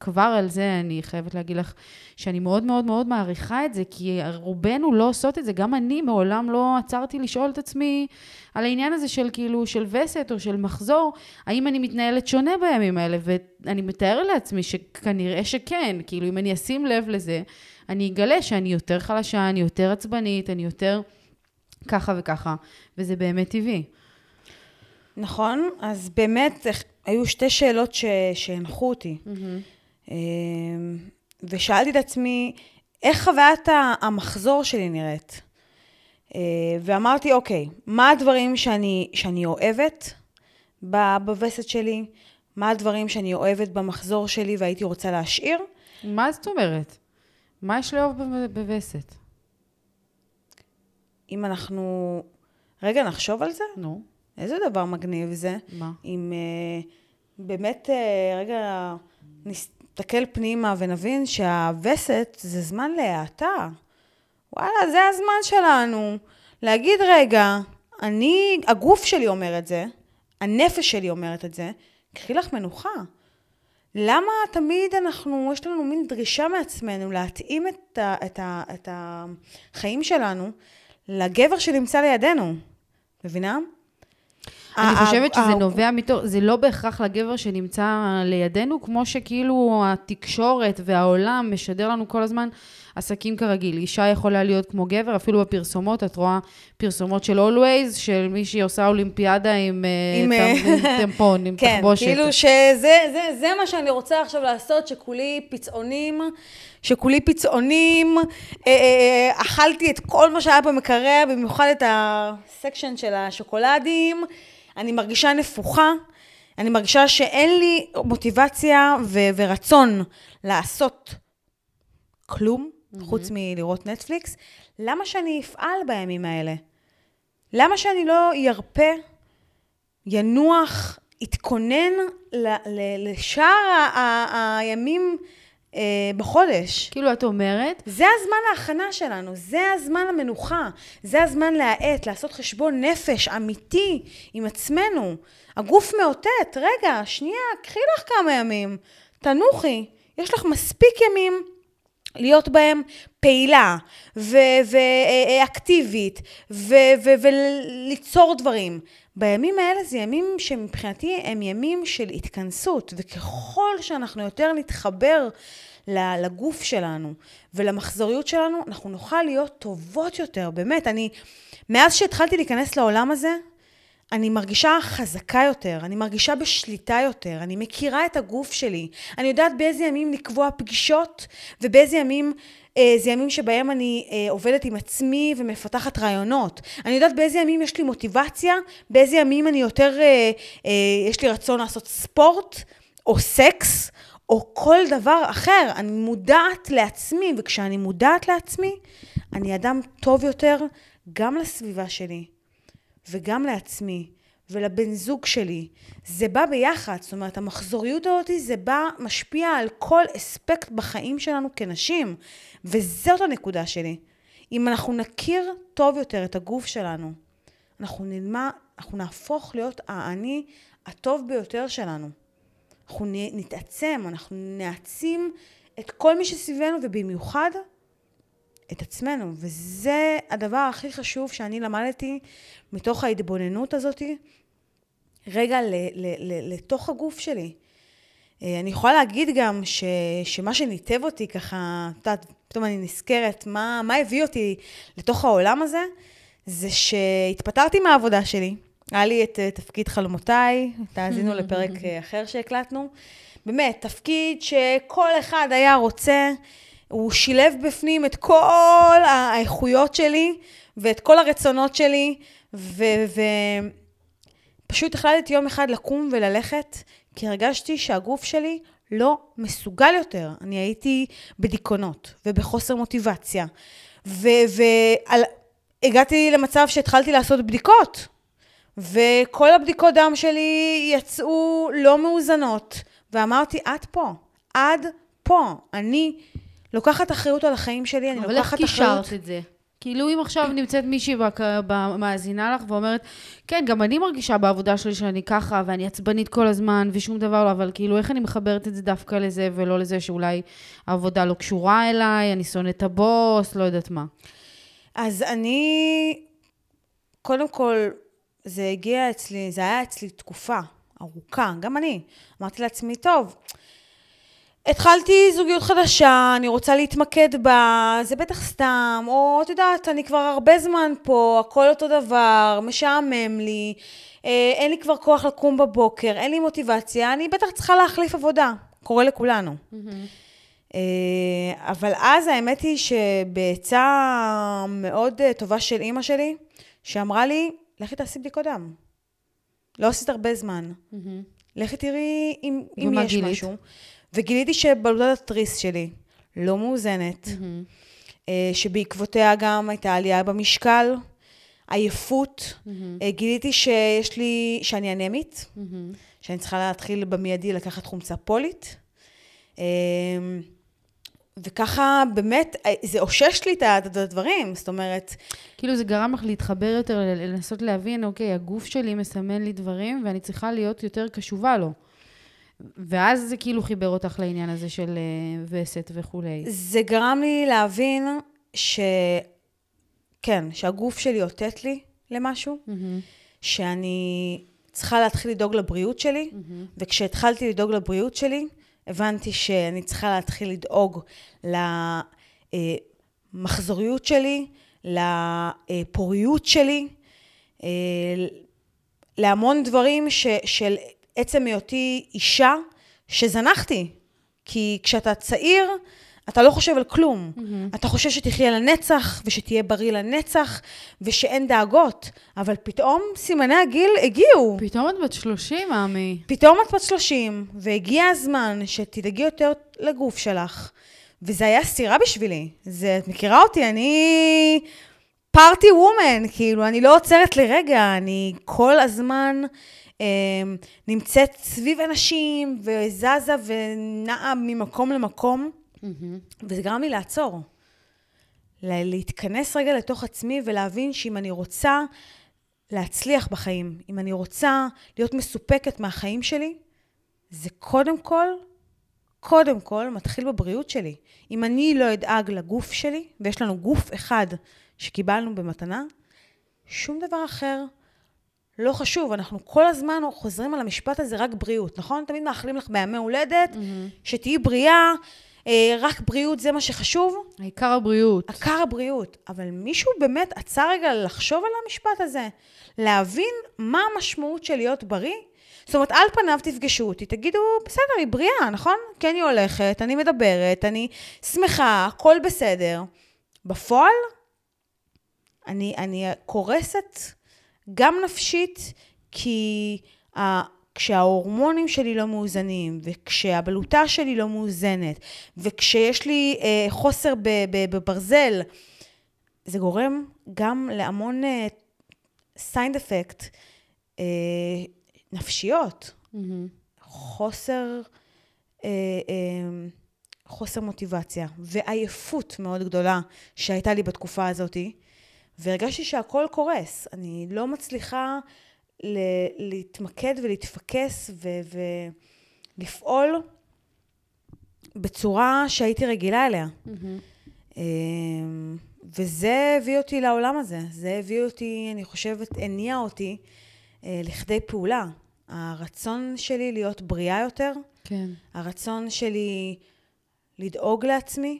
כבר על זה אני חייבת להגיד לך שאני מאוד מאוד מאוד מעריכה את זה, כי רובנו לא עושות את זה. גם אני מעולם לא עצרתי לשאול את עצמי על העניין הזה של כאילו, של וסת או של מחזור, האם אני מתנהלת שונה בימים האלה, ואני מתאר לעצמי שכנראה שכן, כאילו אם אני אשים לב לזה, אני אגלה שאני יותר חלשה, אני יותר עצבנית, אני יותר ככה וככה, וזה באמת טבעי. נכון, אז באמת היו שתי שאלות שהנחו אותי. Mm-hmm. אמ, ושאלתי את עצמי, איך חוויית המחזור שלי נראית? אה, ואמרתי, אוקיי, מה הדברים שאני, שאני אוהבת בווסת שלי? מה הדברים שאני אוהבת במחזור שלי והייתי רוצה להשאיר? מה זאת אומרת? מה יש לאהוב בווסת? אם אנחנו... רגע, נחשוב על זה? נו. איזה דבר מגניב זה. מה? אם uh, באמת, uh, רגע, נס... נסתכל פנימה ונבין שהווסת זה זמן להאטה. וואלה, זה הזמן שלנו. להגיד, רגע, אני, הגוף שלי אומר את זה, הנפש שלי אומרת את זה, קחי לך מנוחה. למה תמיד אנחנו, יש לנו מין דרישה מעצמנו להתאים את, ה, את, ה, את החיים שלנו לגבר שנמצא לידינו, מבינה? אני חושבת שזה נובע מתוך, זה לא בהכרח לגבר שנמצא לידינו, כמו שכאילו התקשורת והעולם משדר לנו כל הזמן עסקים כרגיל. אישה יכולה להיות כמו גבר, אפילו בפרסומות, את רואה פרסומות של Always, של מישהי עושה אולימפיאדה עם, אה, עם אה, טמפון, עם כן, תחבושת. כן, כאילו שזה זה, זה מה שאני רוצה עכשיו לעשות, שכולי פצעונים, שכולי פצעונים, אה, אה, אכלתי את כל מה שהיה במקרר, במיוחד את הסקשן של השוקולדים. אני מרגישה נפוחה, אני מרגישה שאין לי מוטיבציה ו- ורצון לעשות כלום, mm-hmm. חוץ מלראות נטפליקס. למה שאני אפעל בימים האלה? למה שאני לא ירפה, ינוח, יתכונן לשאר הימים אה, בחודש. כאילו, את אומרת... זה הזמן ההכנה שלנו, זה הזמן המנוחה, זה הזמן להאט, לעשות חשבון נפש אמיתי עם עצמנו. הגוף מאותת, רגע, שנייה, קחי לך כמה ימים, תנוחי, יש לך מספיק ימים להיות בהם פעילה ואקטיבית וליצור דברים. בימים האלה זה ימים שמבחינתי הם ימים של התכנסות, וככל שאנחנו יותר נתחבר לגוף שלנו ולמחזוריות שלנו, אנחנו נוכל להיות טובות יותר, באמת. אני, מאז שהתחלתי להיכנס לעולם הזה, אני מרגישה חזקה יותר, אני מרגישה בשליטה יותר, אני מכירה את הגוף שלי, אני יודעת באיזה ימים לקבוע פגישות ובאיזה ימים זה ימים שבהם אני אה, עובדת עם עצמי ומפתחת רעיונות. אני יודעת באיזה ימים יש לי מוטיבציה, באיזה ימים אני יותר, אה, אה, יש לי רצון לעשות ספורט או סקס או כל דבר אחר. אני מודעת לעצמי, וכשאני מודעת לעצמי, אני אדם טוב יותר גם לסביבה שלי וגם לעצמי. ולבן זוג שלי. זה בא ביחד, זאת אומרת, המחזוריות הזאת זה בא, משפיע על כל אספקט בחיים שלנו כנשים, וזאת הנקודה שלי. אם אנחנו נכיר טוב יותר את הגוף שלנו, אנחנו נלמד, אנחנו נהפוך להיות האני הטוב ביותר שלנו. אנחנו נתעצם, אנחנו נעצים את כל מי שסביבנו, ובמיוחד את עצמנו. וזה הדבר הכי חשוב שאני למדתי מתוך ההתבוננות הזאתי, רגע ל, ל, ל, לתוך הגוף שלי. אה, אני יכולה להגיד גם ש, שמה שניתב אותי ככה, את יודעת, פתאום אני נזכרת, מה, מה הביא אותי לתוך העולם הזה, זה שהתפטרתי מהעבודה שלי. היה לי את uh, תפקיד חלומותיי, תאזינו לפרק uh, אחר שהקלטנו. באמת, תפקיד שכל אחד היה רוצה, הוא שילב בפנים את כל האיכויות שלי ואת כל הרצונות שלי, ופשוט החלטתי יום אחד לקום וללכת, כי הרגשתי שהגוף שלי לא מסוגל יותר. אני הייתי בדיכאונות ובחוסר מוטיבציה, והגעתי למצב שהתחלתי לעשות בדיקות. וכל הבדיקות דם שלי יצאו לא מאוזנות. ואמרתי, עד פה, עד פה. אני לוקחת אחריות על החיים שלי, אני לוקחת אחריות... אבל איך קישרת את זה? כאילו אם עכשיו נמצאת מישהי מאזינה לך ואומרת, כן, גם אני מרגישה בעבודה שלי שאני ככה, ואני עצבנית כל הזמן, ושום דבר לא, אבל כאילו, איך אני מחברת את זה דווקא לזה, ולא לזה שאולי העבודה לא קשורה אליי, אני שונאת את הבוס, לא יודעת מה. אז אני, קודם כל, זה הגיע אצלי, זה היה אצלי תקופה ארוכה, גם אני. אמרתי לעצמי, טוב, התחלתי זוגיות חדשה, אני רוצה להתמקד בה, זה בטח סתם, או את יודעת, אני כבר הרבה זמן פה, הכל אותו דבר, משעמם לי, אה, אין לי כבר כוח לקום בבוקר, אין לי מוטיבציה, אני בטח צריכה להחליף עבודה, קורה לכולנו. Mm-hmm. אבל אז האמת היא שבעצה מאוד טובה של אימא שלי, שאמרה לי, לכי תעשי בדיקות דם. לא עשית הרבה זמן. Mm-hmm. לכי תראי אם, אם יש גילית? משהו. וגיליתי שבלודת התריס שלי לא מאוזנת, mm-hmm. שבעקבותיה גם הייתה עלייה במשקל, עייפות. Mm-hmm. גיליתי שיש לי, שאני אנמית, mm-hmm. שאני צריכה להתחיל במיידי לקחת חומצה פולית. אה, וככה באמת, זה אושש לי את הדברים, זאת אומרת... כאילו זה גרם לך להתחבר יותר, לנסות להבין, אוקיי, הגוף שלי מסמן לי דברים, ואני צריכה להיות יותר קשובה לו. ואז זה כאילו חיבר אותך לעניין הזה של אה, וסת וכולי. זה גרם לי להבין ש... כן, שהגוף שלי אותת לי למשהו, mm-hmm. שאני צריכה להתחיל לדאוג לבריאות שלי, mm-hmm. וכשהתחלתי לדאוג לבריאות שלי, הבנתי שאני צריכה להתחיל לדאוג למחזוריות שלי, לפוריות שלי, אה, להמון דברים ש, של עצם היותי אישה שזנחתי. כי כשאתה צעיר, אתה לא חושב על כלום. Mm-hmm. אתה חושב שתחיה לנצח, ושתהיה בריא לנצח, ושאין דאגות. אבל פתאום סימני הגיל הגיעו. פתאום את בת 30, עמי. פתאום את בת 30, והגיע הזמן שתדאגי יותר לגוף שלך. וזה היה סתירה בשבילי. זה, את מכירה אותי, אני פארטי וומן, כאילו, אני לא עוצרת לרגע, אני כל הזמן... אמ, נמצאת סביב אנשים וזזה ונעה ממקום למקום, mm-hmm. וזה גרם לי לעצור. להתכנס רגע לתוך עצמי ולהבין שאם אני רוצה להצליח בחיים, אם אני רוצה להיות מסופקת מהחיים שלי, זה קודם כל, קודם כל מתחיל בבריאות שלי. אם אני לא אדאג לגוף שלי, ויש לנו גוף אחד שקיבלנו במתנה, שום דבר אחר לא חשוב, אנחנו כל הזמן חוזרים על המשפט הזה, רק בריאות, נכון? תמיד מאחלים לך בימי הולדת, mm-hmm. שתהיי בריאה, אה, רק בריאות זה מה שחשוב. העיקר הבריאות. עיקר הבריאות. אבל מישהו באמת עצר רגע לחשוב על המשפט הזה, להבין מה המשמעות של להיות בריא. זאת אומרת, על פניו תפגשו אותי, תגידו, בסדר, היא בריאה, נכון? כן, היא הולכת, אני מדברת, אני שמחה, הכל בסדר. בפועל, אני, אני קורסת גם נפשית, כי כשההורמונים שלי לא מאוזנים, וכשהבלוטה שלי לא מאוזנת, וכשיש לי אה, חוסר בברזל, זה גורם גם להמון side uh, effect uh, נפשיות. Mm-hmm. חוסר, uh, uh, חוסר מוטיבציה ועייפות מאוד גדולה שהייתה לי בתקופה הזאתי. והרגשתי שהכל קורס. אני לא מצליחה ל- להתמקד ולהתפקס ו- ולפעול בצורה שהייתי רגילה אליה. Mm-hmm. וזה הביא אותי לעולם הזה. זה הביא אותי, אני חושבת, הניע אותי אה, לכדי פעולה. הרצון שלי להיות בריאה יותר, כן. הרצון שלי לדאוג לעצמי,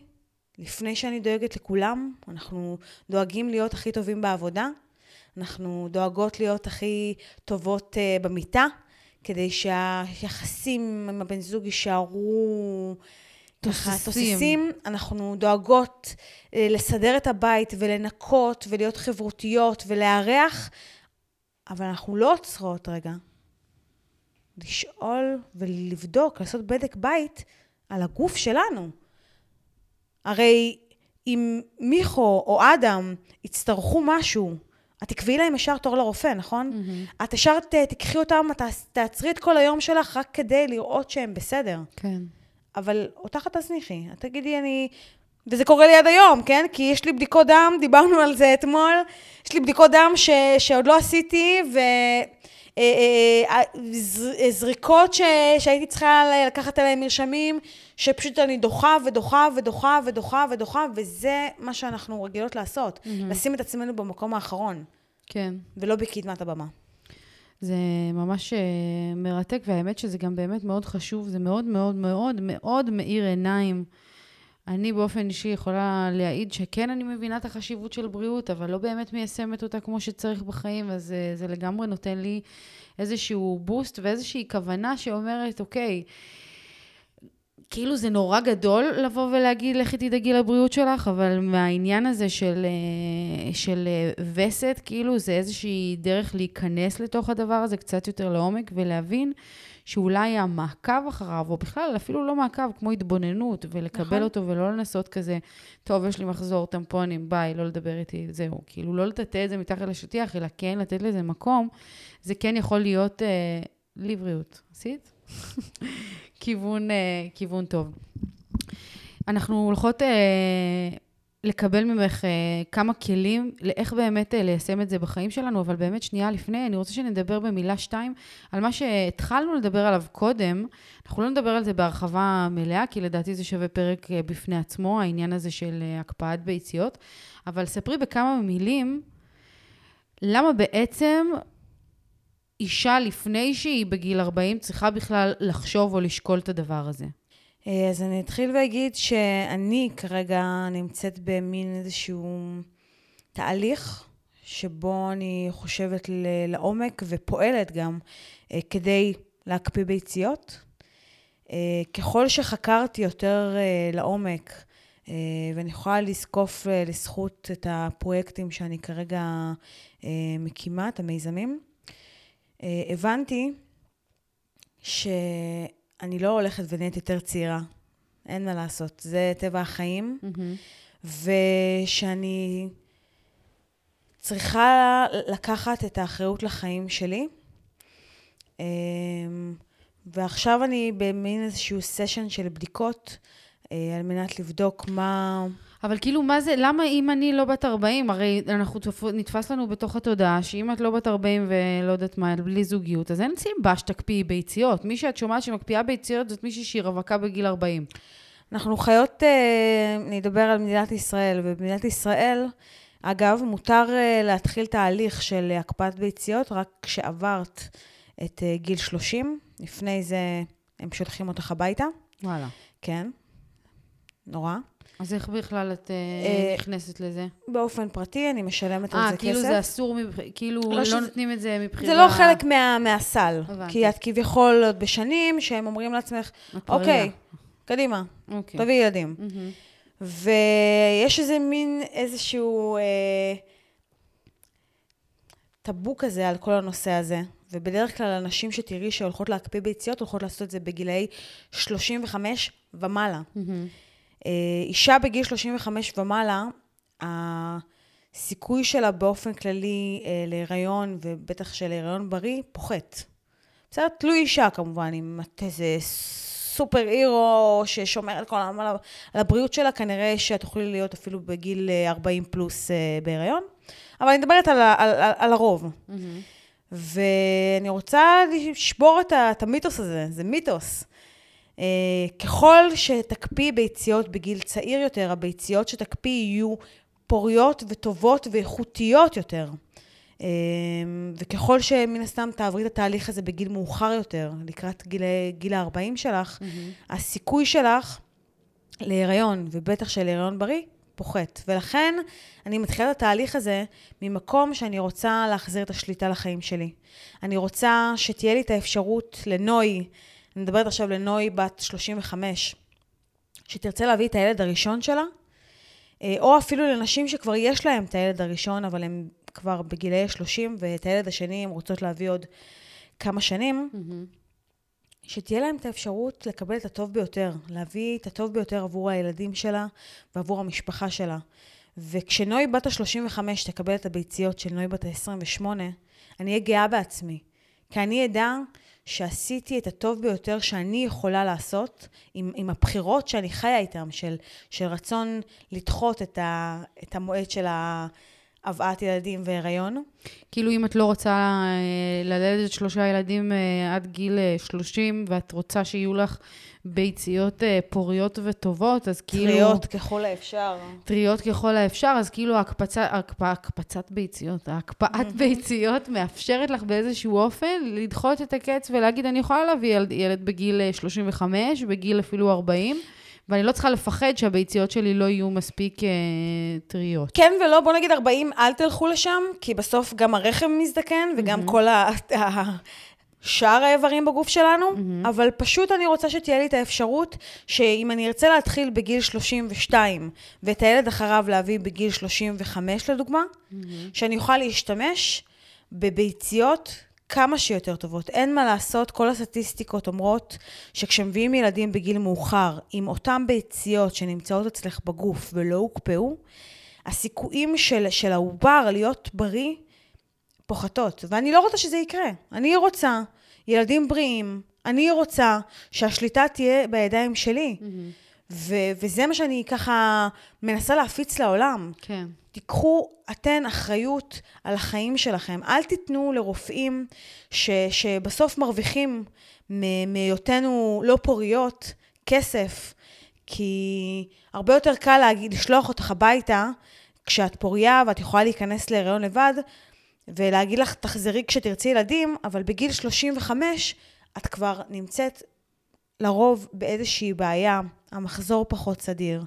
לפני שאני דואגת לכולם, אנחנו דואגים להיות הכי טובים בעבודה, אנחנו דואגות להיות הכי טובות uh, במיטה, כדי שהיחסים עם הבן זוג יישארו ככה, תוססים. תוססים, אנחנו דואגות אה, לסדר את הבית ולנקות ולהיות חברותיות ולארח, אבל אנחנו לא עוצרות רגע. לשאול ולבדוק, לעשות בדק בית על הגוף שלנו. הרי אם מיכו או אדם יצטרכו משהו, את תקבעי להם ישר תור לרופא, נכון? מהמם. את ישר ת- תיקחי אותם, את תעצרי את כל היום שלך רק כדי לראות שהם בסדר. כן. אבל אותך את תזניחי. את תגידי, אני... וזה קורה לי עד היום, כן? כי יש לי בדיקות דם, דיברנו על זה אתמול, יש לי בדיקות דם ש... שעוד לא עשיתי, ו... אה, אה, ז- זריקות ש... שהייתי צריכה לקחת עליהן מרשמים, שפשוט אני דוחה ודוחה ודוחה ודוחה ודוחה, וזה מה שאנחנו רגילות לעשות, לשים את עצמנו במקום האחרון, כן. ולא בקדמת הבמה. זה ממש אה, מרתק, והאמת שזה גם באמת מאוד חשוב, זה מאוד מאוד מאוד מאוד מאיר עיניים. אני באופן אישי יכולה להעיד שכן אני מבינה את החשיבות של בריאות, אבל לא באמת מיישמת אותה כמו שצריך בחיים, אז אה, זה לגמרי נותן לי איזשהו בוסט ואיזושהי כוונה שאומרת, אוקיי, כאילו זה נורא גדול לבוא ולהגיד, לכי תדאגי לבריאות שלך, אבל מהעניין הזה של, אה, של אה, וסת, כאילו זה איזושהי דרך להיכנס לתוך הדבר הזה קצת יותר לעומק ולהבין שאולי המעקב אחריו, או בכלל אפילו לא מעקב, כמו התבוננות, ולקבל נכון. אותו ולא לנסות כזה, טוב, יש לי מחזור טמפונים, ביי, לא לדבר איתי, זהו. כאילו לא לטאטא את זה מתחת לשטיח, אלא כן לתת לזה מקום, זה כן יכול להיות אה, לבריאות. עשית? כיוון, אה, כיוון טוב. אנחנו הולכות אה, לקבל ממך אה, כמה כלים לאיך באמת אה, ליישם את זה בחיים שלנו, אבל באמת שנייה לפני, אני רוצה שנדבר במילה שתיים על מה שהתחלנו לדבר עליו קודם. אנחנו לא נדבר על זה בהרחבה מלאה, כי לדעתי זה שווה פרק אה, בפני עצמו, העניין הזה של הקפאת ביציות, אבל ספרי בכמה מילים למה בעצם אישה לפני שהיא בגיל 40 צריכה בכלל לחשוב או לשקול את הדבר הזה. אה, אז אני אתחיל ואגיד שאני כרגע נמצאת במין איזשהו תהליך שבו אני חושבת לעומק ופועלת גם אה, כדי להקפיא ביציות. אה, ככל שחקרתי יותר לעומק, ואני יכולה לזקוף לזכות את הפרויקטים שאני כרגע מקימה, את המיזמים, הבנתי שאני לא הולכת ונהיית יותר צעירה. אין מה לעשות, זה טבע החיים. ושאני צריכה לקחת את האחריות לחיים שלי. אמ, ועכשיו אני במין איזשהו סשן של בדיקות אה, על מנת לבדוק מה... אבל כאילו, מה זה, למה אם אני לא בת 40, הרי אנחנו תפ... נתפס לנו בתוך התודעה שאם את לא בת 40 ולא יודעת מה, בלי זוגיות, אז אין סיבה שתקפיאי ביציות. מי שאת שומעת שמקפיאה ביציות זאת מישהי שהיא רווקה בגיל 40. אנחנו חיות, אה, אני אדבר על מדינת ישראל, ובמדינת ישראל, אגב, מותר אה, להתחיל תהליך של הקפאת ביציות רק כשעברת את אה, גיל 30. לפני זה הם שולחים אותך הביתה, וואלה. כן, נורא. אז איך בכלל את אה, אה, נכנסת לזה? באופן פרטי אני משלמת על אה, זה כאילו כסף. זה אסור. כאילו לא לא, שזה- נותנים את זה מבחירה... זה לא חלק מה, מהסל, הבנתי. כי את כביכול עוד בשנים שהם אומרים לעצמך. אוקיי, קדימה, אוקיי. תביאי ילדים. מהמם. ויש איזה מין, איזשהו אה, טאבו כזה על כל הנושא הזה. ובדרך כלל הנשים שתראי שהולכות להקפיא ביציות, הולכות לעשות את זה בגילאי 35 ומעלה. מהמם. אה, אישה בגיל 35 ומעלה, הסיכוי שלה באופן כללי אה, להיריון, ובטח שלהיריון בריא, פוחת. בסדר? תלוי אישה כמובן, אם את איזה סופר הירו ששומרת כל הזמן על הבריאות שלה, כנראה שאת תוכלי להיות אפילו בגיל אה, 40 פלוס אה, בהיריון. אבל אני מדברת על, על, על, על הרוב. מהמם. ואני רוצה לשבור את, את המיתוס הזה, זה מיתוס. Uh, ככל שתקפיא ביציות בגיל צעיר יותר, הביציות שתקפיא יהיו פוריות וטובות ואיכותיות יותר. Uh, וככל שמן הסתם תעברי את התהליך הזה בגיל מאוחר יותר, לקראת גיל, גיל ה-40 שלך, מהמם. הסיכוי שלך להיריון, ובטח של הריון בריא, פוחת. ולכן אני מתחילה את התהליך הזה ממקום שאני רוצה להחזיר את השליטה לחיים שלי. אני רוצה שתהיה לי את האפשרות לנוי, אני מדברת עכשיו לנוי בת 35, שתרצה להביא את הילד הראשון שלה, אה, או אפילו לנשים שכבר יש להן את הילד הראשון, אבל הן כבר בגילאי 30, ואת הילד השני הן רוצות להביא עוד כמה שנים, שתהיה להם את האפשרות לקבל את הטוב ביותר, להביא את הטוב ביותר עבור הילדים שלה ועבור המשפחה שלה. וכשנוי בת ה-35 תקבל את הביציות של נוי בת ה-28, אני אהיה גאה בעצמי. כי אני אדע שעשיתי את הטוב ביותר שאני יכולה לעשות עם, עם הבחירות שאני חיה איתן, של, של רצון לדחות את, ה, את המועד של הבאת ילדים והיריון. כאילו אם את לא רוצה אה, ללדת שלושה ילדים אה, עד גיל 30, אה, ואת רוצה שיהיו לך ביציות פוריות וטובות, אז כאילו... טריות ככל האפשר. טריות ככל האפשר, אז כאילו ההקפצה, הקפ, הקפצת ביציות, ההקפאת ביציות מאפשרת לך באיזשהו אופן לדחות את הקץ ולהגיד, אני יכולה להביא ילד, ילד בגיל 35, בגיל אפילו 40. ואני לא צריכה לפחד שהביציות שלי לא יהיו מספיק אה, טריות. כן ולא, בוא נגיד 40, אל תלכו לשם, כי בסוף גם הרחם מזדקן, וגם mm-hmm. כל ה... שאר האיברים בגוף שלנו, mm-hmm. אבל פשוט אני רוצה שתהיה לי את האפשרות שאם אני ארצה להתחיל בגיל 32 ואת הילד אחריו להביא בגיל 35 לדוגמה, mm-hmm. שאני אוכל להשתמש בביציות כמה שיותר טובות. אין מה לעשות, כל הסטטיסטיקות אומרות שכשמביאים ילדים בגיל מאוחר עם אותן ביציות שנמצאות אצלך בגוף ולא הוקפאו, הסיכויים של, של העובר להיות בריא פוחתות. ואני לא רוצה שזה יקרה. אני רוצה ילדים בריאים, אני רוצה שהשליטה תהיה בידיים שלי. Mm-hmm. ו- וזה מה שאני ככה מנסה להפיץ לעולם. כן. תיקחו אתן אחריות על החיים שלכם. אל תיתנו לרופאים ש- שבסוף מרוויחים מהיותנו לא פוריות כסף, כי הרבה יותר קל להגיד, לשלוח אותך הביתה כשאת פוריה ואת יכולה להיכנס להיריון לבד, ולהגיד לך, תחזרי כשתרצי ילדים, אבל בגיל 35 את כבר נמצאת לרוב באיזושהי בעיה, המחזור פחות סדיר,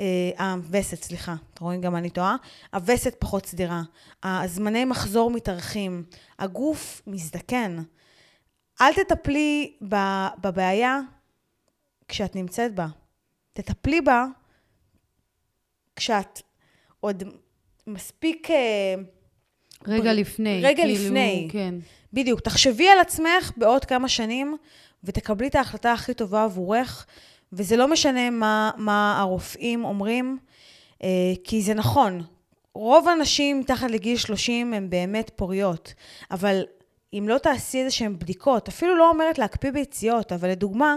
אה, הווסת, סליחה, אתם רואים גם אני טועה, הווסת פחות סדירה, הזמני מחזור מתארחים, הגוף מזדקן. אל תטפלי בבעיה כשאת נמצאת בה. תטפלי בה כשאת עוד מספיק... אה, רגע לפני. רגע כאילו, לפני. כן. בדיוק. תחשבי על עצמך בעוד כמה שנים, ותקבלי את ההחלטה הכי טובה עבורך, וזה לא משנה מה, מה הרופאים אומרים, אה, כי זה נכון. רוב הנשים מתחת לגיל 30 הן באמת פוריות, אבל אם לא תעשי איזה שהן בדיקות, אפילו לא אומרת להקפיא ביציות, אבל לדוגמה,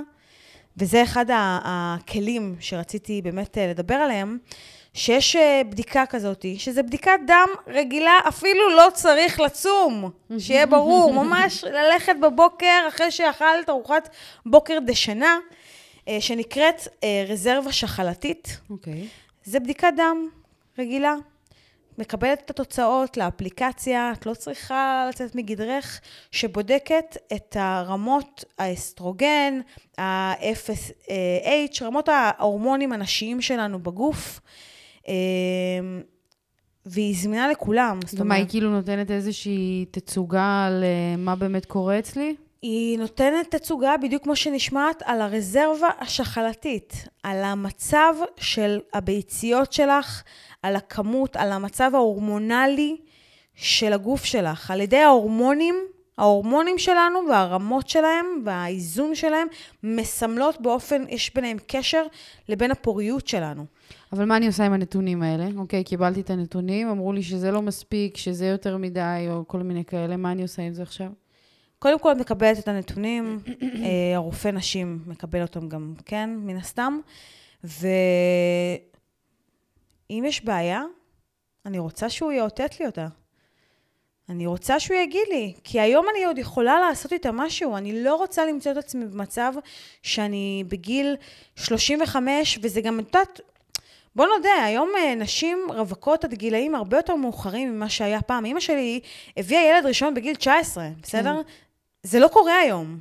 וזה אחד הכלים שרציתי באמת אה, לדבר עליהם, שיש אה, בדיקה כזאת, שזה בדיקת דם רגילה, אפילו לא צריך לצום, שיהיה ברור, ממש ללכת בבוקר אחרי שאכלת ארוחת בוקר דשנה, אה, שנקראת אה, רזרבה שחלתית. אוקיי. Okay. זה בדיקת דם רגילה. מקבלת את התוצאות לאפליקציה, את לא צריכה לצאת מגדרך, שבודקת את הרמות האסטרוגן, ה-FSH, רמות ההורמונים הנשיים שלנו בגוף. אמ, והיא זמינה לכולם. ומה, היא כאילו נותנת איזושהי תצוגה על אה, מה באמת קורה אצלי? היא נותנת תצוגה, בדיוק כמו שנשמעת, על הרזרבה השחלתית, על המצב של הביציות שלך, על הכמות, על המצב ההורמונלי של הגוף שלך. על ידי ההורמונים, ההורמונים שלנו והרמות שלהם והאיזון שלהם מסמלות באופן, יש ביניהם קשר לבין הפוריות שלנו. אבל מה אני עושה עם הנתונים האלה? אוקיי, קיבלתי את הנתונים, אמרו לי שזה לא מספיק, שזה יותר מדי, או כל מיני כאלה, מה אני עושה עם זה עכשיו? קודם כל את מקבלת את הנתונים, אה, הרופא נשים מקבל אותם גם כן, מן הסתם, ואם יש בעיה, אני רוצה שהוא יאותת לי אותה. אני רוצה שהוא יגיד לי, כי היום אני עוד יכולה לעשות איתה משהו, אני לא רוצה למצוא את עצמי במצב שאני בגיל 35, וזה גם, את יודעת, בוא נודה, היום אה, נשים רווקות עד גילאים הרבה יותר מאוחרים ממה שהיה פעם. אימא שלי הביאה ילד ראשון בגיל 19, בסדר? כן. זה לא קורה היום.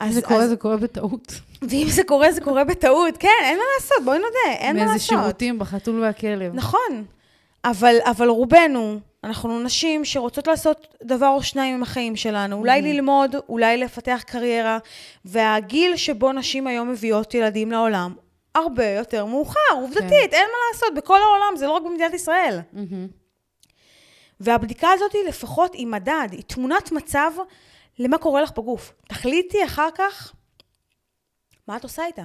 אז, אם זה קורה, אז... זה קורה בטעות. ואם זה קורה, זה קורה בטעות. כן, אין מה לעשות, בואי נודה, אין מה לעשות. מאיזה שירותים בחתול והכלב. נכון. אבל, אבל רובנו, אנחנו נשים שרוצות לעשות דבר או שניים עם החיים שלנו. אולי mm-hmm. ללמוד, אולי לפתח קריירה, והגיל שבו נשים היום מביאות ילדים לעולם הרבה יותר מאוחר, עובדתית, כן. אין מה לעשות, בכל העולם, זה לא רק במדינת ישראל. מהמם. והבדיקה הזאת היא לפחות היא מדד, היא תמונת מצב למה קורה לך בגוף. תחליטי אחר כך מה את עושה איתה.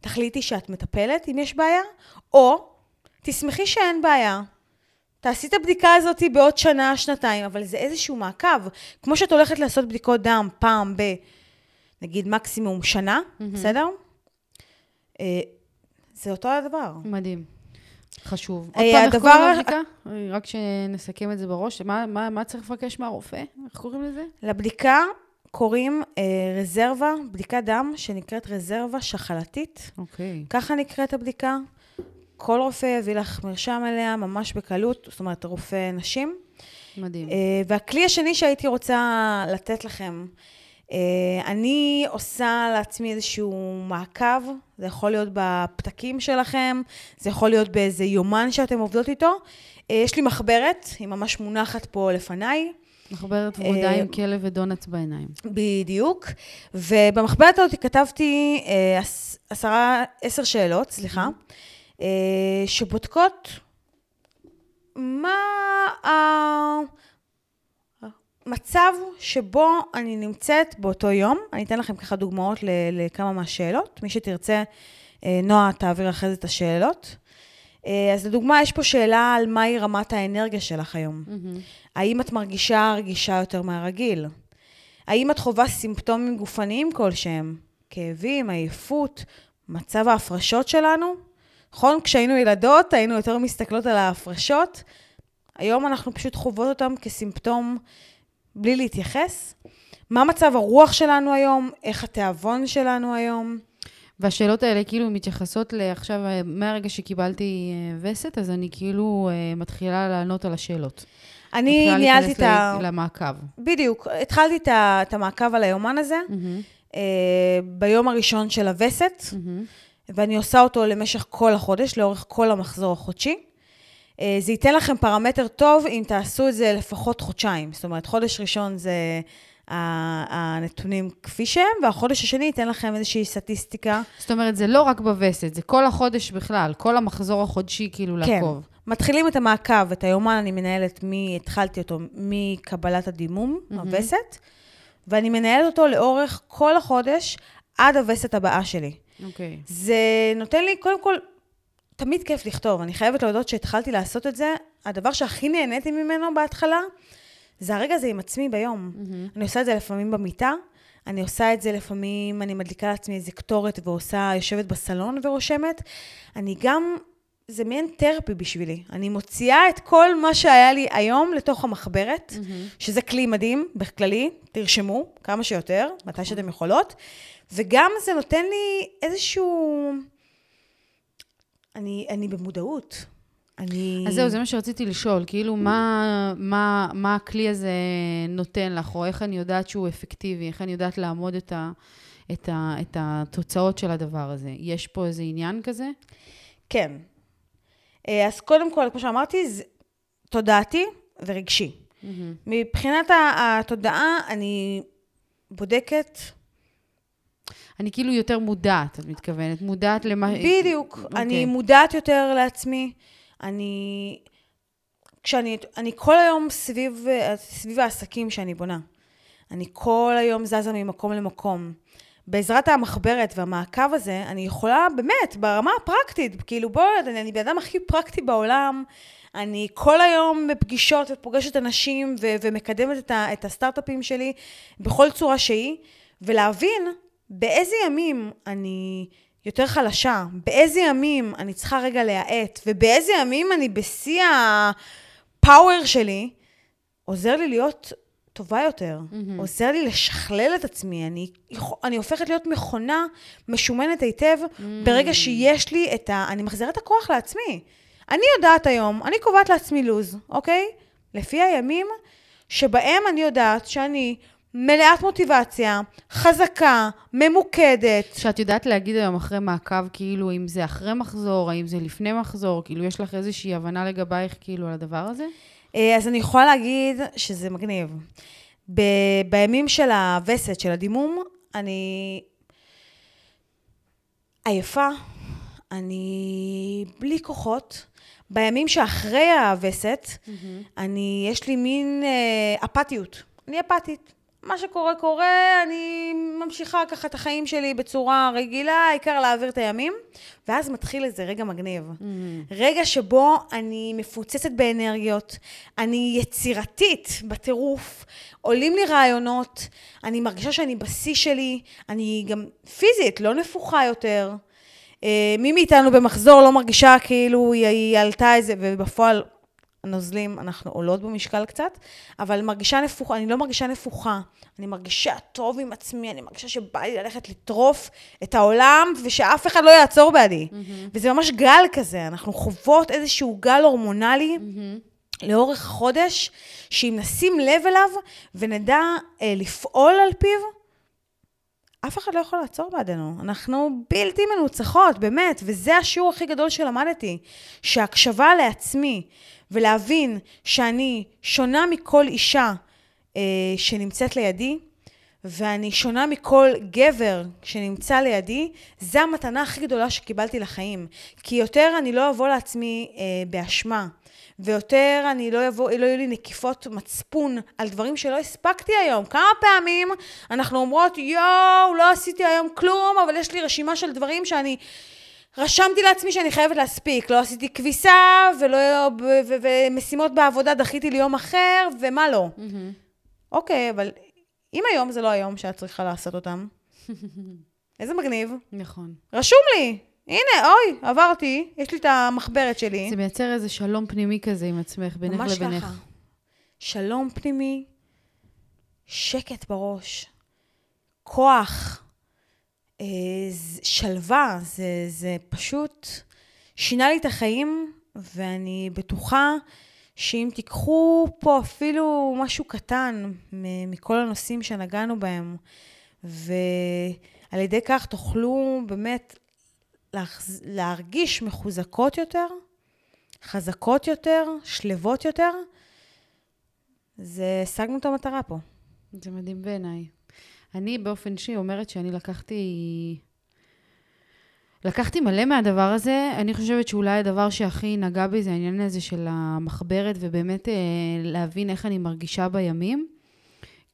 תחליטי שאת מטפלת אם יש בעיה, או תשמחי שאין בעיה. תעשי את הבדיקה הזאת בעוד שנה, שנתיים, אבל זה איזשהו מעקב. כמו שאת הולכת לעשות בדיקות דם פעם ב... נגיד מקסימום שנה, mm-hmm. בסדר? זה אותו הדבר. מדהים. חשוב. אה, עוד פעם, איך קוראים לבדיקה? רק שנסכם את זה בראש. מה- מה מה צריך לבקש מהרופא? איך קוראים לזה? לבדיקה קוראים אה, רזרבה, בדיקת דם שנקראת רזרבה שחלתית. אוקיי. ככה נקראת הבדיקה. כל רופא יביא לך מרשם אליה ממש בקלות, זאת אומרת, רופא נשים. מדהים. אה, והכלי השני שהייתי רוצה לתת לכם, אני עושה לעצמי איזשהו מעקב, זה יכול להיות בפתקים שלכם, זה יכול להיות באיזה יומן שאתם עובדות איתו. אה, יש לי מחברת, היא ממש מונחת פה לפניי. מחברת ורודה אה, עם כלב ודונלדס בעיניים. בדיוק. ובמחברת הזאת כתבתי אה, עש- עשרה, עשר שאלות, סליחה, אה, שבודקות מה המצב שבו אני נמצאת באותו יום. אני אתן לכם ככה דוגמאות לכמה מהשאלות. מי שתרצה, אה, נועה תעביר אחרי זה את השאלות. אה, אז לדוגמה, יש פה שאלה על מהי רמת האנרגיה שלך היום. מהמם. האם את מרגישה רגישה יותר מהרגיל? האם את חווה סימפטומים גופניים כלשהם? כאבים, עייפות, מצב ההפרשות שלנו? נכון? כשהיינו ילדות היינו יותר מסתכלות על ההפרשות. היום אנחנו פשוט חוות אותם כסימפטום בלי להתייחס. מה מצב הרוח שלנו היום? איך התיאבון שלנו היום? והשאלות האלה כאילו מתייחסות לעכשיו, אה, מהרגע שקיבלתי אה, וסת, אז אני כאילו אה, מתחילה לענות על השאלות. אני מתחילה ניהלתי להיכנס את ה... ל- למעקב. בדיוק. התחלתי את ה- את המעקב על היומן הזה מהמם. אה, ביום הראשון של הווסת. מהמם. ואני עושה אותו למשך כל החודש, לאורך כל המחזור החודשי. אה, זה ייתן לכם פרמטר טוב אם תעשו את זה לפחות חודשיים. זאת אומרת, חודש ראשון זה ה- הנתונים כפי שהם, והחודש השני ייתן לכם איזושהי סטטיסטיקה. זאת אומרת, זה לא רק בווסת, זה כל החודש בכלל, כל המחזור החודשי כאילו כן. לעקוב. מתחילים את המעקב, את היומן אני מנהלת, מ... התחלתי אותו מקבלת הדימום, מהמם. הווסת, ואני מנהלת אותו לאורך כל החודש עד הווסת הבאה שלי. אוקיי. זה נותן לי, קודם כל, תמיד כיף לכתוב. אני חייבת להודות שהתחלתי לעשות את זה. הדבר שהכי נהניתי ממנו בהתחלה, זה הרגע הזה עם עצמי ביום. מהמם. אני עושה את זה לפעמים במיטה, אני עושה את זה לפעמים, אני מדליקה לעצמי איזה קטורת ועושה, יושבת בסלון ורושמת. אני גם, זה מעין תרפי בשבילי. אני מוציאה את כל מה שהיה לי היום לתוך המחברת, מהמם. שזה כלי מדהים, בכללי, תרשמו כמה שיותר, מתי שאתם יכולות. וגם זה נותן לי איזשהו... אני, אני במודעות. אני... אז זהו, זה מה שרציתי לשאול, כאילו, מה, מה, מה הכלי הזה נותן לך, או איך אני יודעת שהוא אפקטיבי, איך אני יודעת לעמוד את, ה, את, ה, את התוצאות של הדבר הזה? יש פה איזה עניין כזה? כן. אה, אז קודם כל, כמו שאמרתי, זה תודעתי ורגשי. מהמם. מבחינת התודעה, אני בודקת, אני כאילו יותר מודעת, את מתכוונת, מודעת למה... בדיוק, אוקיי. אני מודעת יותר לעצמי, אני... כשאני אני כל היום סביב, סביב העסקים שאני בונה. אני כל היום זזה ממקום למקום. בעזרת המחברת והמעקב הזה, אני יכולה באמת, ברמה הפרקטית, כאילו בואי, אני, אני בן אדם הכי פרקטי בעולם, אני כל היום בפגישות ופוגשת אנשים ו- ומקדמת את, ה- את הסטארט-אפים שלי בכל צורה שהיא, ולהבין באיזה ימים אני יותר חלשה, באיזה ימים אני צריכה רגע להאט, ובאיזה ימים אני בשיא הפאוור שלי, עוזר לי להיות טובה יותר, מהמם. עוזר לי לשכלל את עצמי, אני, אני הופכת להיות מכונה משומנת היטב ברגע שיש לי את ה... אני מחזירה את הכוח לעצמי. אני יודעת היום, אני קובעת לעצמי לו"ז, אוקיי? לפי הימים שבהם אני יודעת שאני מלאת מוטיבציה, חזקה, ממוקדת. שאת יודעת להגיד היום אחרי מעקב, כאילו, אם זה אחרי מחזור, האם זה לפני מחזור, כאילו, יש לך איזושהי הבנה לגבייך, כאילו, על הדבר הזה? אה, אז אני יכולה להגיד שזה מגניב. ב- בימים של הווסת, של הדימום, אני עייפה, אני בלי כוחות. בימים שאחרי הווסת, אני, יש לי מין אה, אפתיות. אני אפתית. מה שקורה, קורה, אני ממשיכה ככה את החיים שלי בצורה רגילה, העיקר להעביר את הימים. ואז מתחיל איזה רגע מגניב. רגע שבו אני מפוצצת באנרגיות, אני יצירתית בטירוף, עולים לי רעיונות, אני מרגישה שאני בשיא שלי, אני גם פיזית, לא נפוחה יותר. אה, מי מאיתנו במחזור לא מרגישה כאילו היא, היא עלתה איזה, ובפועל הנוזלים, אנחנו עולות במשקל קצת, אבל מרגישה נפוחה, אני לא מרגישה נפוחה, אני מרגישה טוב עם עצמי, אני מרגישה שבא לי ללכת לטרוף את העולם, ושאף אחד לא יעצור בעדי. Mm-hmm. וזה ממש גל כזה, אנחנו חוות איזשהו גל הורמונלי. Mm-hmm. לאורך חודש, שאם נשים לב אליו ונדע אה, לפעול על פיו, אף אחד לא יכול לעצור בעדנו. אנחנו בלתי מנוצחות, באמת, וזה השיעור הכי גדול שלמדתי, שהקשבה לעצמי ולהבין שאני שונה מכל אישה אה, שנמצאת לידי, ואני שונה מכל גבר שנמצא לידי, זה המתנה הכי גדולה שקיבלתי לחיים. כי יותר אני לא אבוא לעצמי אה, באשמה. ויותר אני לא אבוא, לא יהיו לי נקיפות מצפון על דברים שלא הספקתי היום. כמה פעמים אנחנו אומרות, יואו, לא עשיתי היום כלום, אבל יש לי רשימה של דברים שאני... רשמתי לעצמי שאני חייבת להספיק, לא עשיתי כביסה, ולא, ומשימות בעבודה דחיתי ליום אחר, ומה לא. Mm-hmm. אוקיי, אבל אם היום זה לא היום שאת צריכה לעשות אותם, איזה מגניב. נכון. רשום לי, הנה, אוי, עברתי, יש לי את המחברת שלי. זה מייצר איזה שלום פנימי כזה עם עצמך, בינך ממש לבינך. ככה. שלום פנימי, שקט בראש, כוח, שלווה, זה, זה פשוט שינה לי את החיים, ואני בטוחה שאם תיקחו פה אפילו משהו קטן מכל הנושאים שנגענו בהם, ועל ידי כך תוכלו באמת. להרגיש מחוזקות יותר, חזקות יותר, שלוות יותר, זה השגנו את המטרה פה. זה מדהים בעיניי. אני באופן אישי אומרת שאני לקחתי... לקחתי מלא מהדבר הזה. אני חושבת שאולי הדבר שהכי נגע בי זה העניין הזה של המחברת, ובאמת אה, להבין איך אני מרגישה בימים.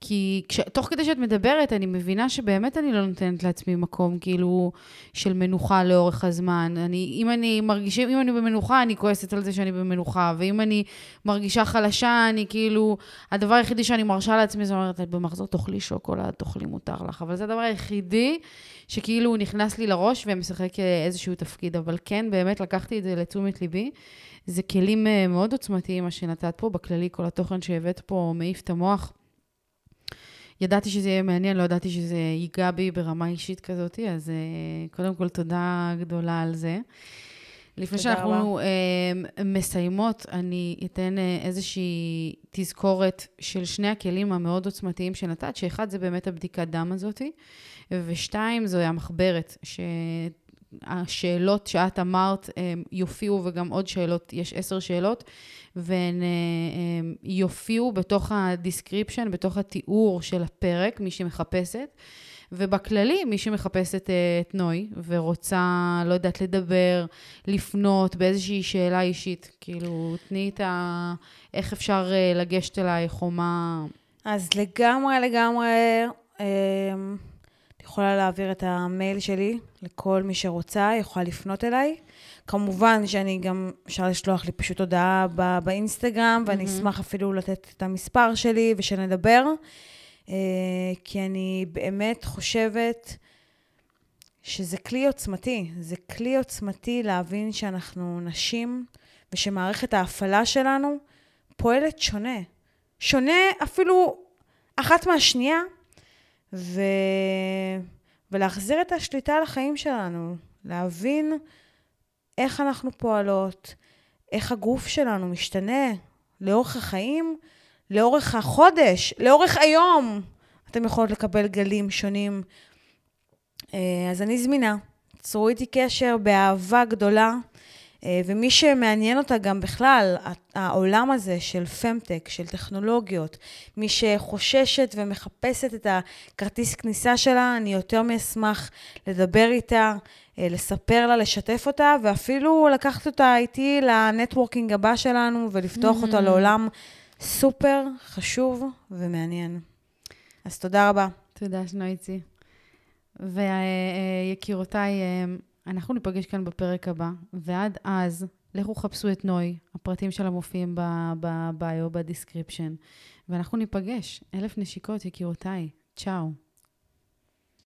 כי כש, תוך כדי שאת מדברת, אני מבינה שבאמת אני לא נותנת לעצמי מקום, כאילו, של מנוחה לאורך הזמן. אני, אם אני מרגישה, אם אני במנוחה, אני כועסת על זה שאני במנוחה, ואם אני מרגישה חלשה, אני כאילו, הדבר היחידי שאני מרשה לעצמי, זה אומרת, במחזור תאכלי שוקולד, תאכלי מותר לך. אבל זה הדבר היחידי שכאילו הוא נכנס לי לראש ומשחק אה, איזשהו תפקיד. אבל כן, באמת לקחתי את זה לתשומת ליבי. זה כלים אה, מאוד עוצמתיים, מה שנתת פה. בכללי, כל התוכן שהבאת פה מעיף את המוח. ידעתי שזה יהיה מעניין, לא ידעתי שזה ייגע בי ברמה אישית כזאת, אז uh, קודם כל תודה גדולה על זה. לפני שאנחנו uh, מסיימות, אני אתן uh, איזושהי תזכורת של שני הכלים המאוד עוצמתיים שנתת, שאחד זה באמת הבדיקת דם הזאתי, ושתיים זו המחברת, שהשאלות שאת אמרת יופיעו, וגם עוד שאלות, יש עשר שאלות, והן יופיעו בתוך ה description, בתוך התיאור של הפרק, מי שמחפשת. ובכללי, מי שמחפשת את נוי ורוצה, לא יודעת, לדבר, לפנות באיזושהי שאלה אישית, כאילו, תני את ה... איך אפשר לגשת אלייך, או מה... אז לגמרי, לגמרי, את יכולה להעביר את המייל שלי לכל מי שרוצה, יכולה לפנות אליי. כמובן שאני גם, אפשר לשלוח לי פשוט הודעה בא, באינסטגרם, ואני mm-hmm. אשמח אפילו לתת את המספר שלי ושנדבר, uh, כי אני באמת חושבת שזה כלי עוצמתי. זה כלי עוצמתי להבין שאנחנו נשים, ושמערכת ההפעלה שלנו פועלת שונה. שונה אפילו אחת מהשנייה, ו... ולהחזיר את השליטה על החיים שלנו, להבין איך אנחנו פועלות, איך הגוף שלנו משתנה לאורך החיים, לאורך החודש, לאורך היום. אתם יכולות לקבל גלים שונים. אז אני זמינה. צרו איתי קשר באהבה גדולה. אה, ומי שמעניין אותה גם בכלל, העולם הזה של פמטק, של טכנולוגיות, מי שחוששת ומחפשת את הכרטיס כניסה שלה, אני יותר מאשמח לדבר איתה, אה, לספר לה, לשתף אותה, ואפילו לקחת אותה איתי לנטוורקינג הבא שלנו ולפתוח mm-hmm. אותה לעולם סופר חשוב ומעניין. אז תודה רבה. תודה, שנויצי. ויקירותיי, אנחנו ניפגש כאן בפרק הבא, ועד אז, לכו חפשו את נוי, הפרטים שלה מופיעים ב bio, ב description, ואנחנו ניפגש. אלף נשיקות, יקירותיי. צ'או.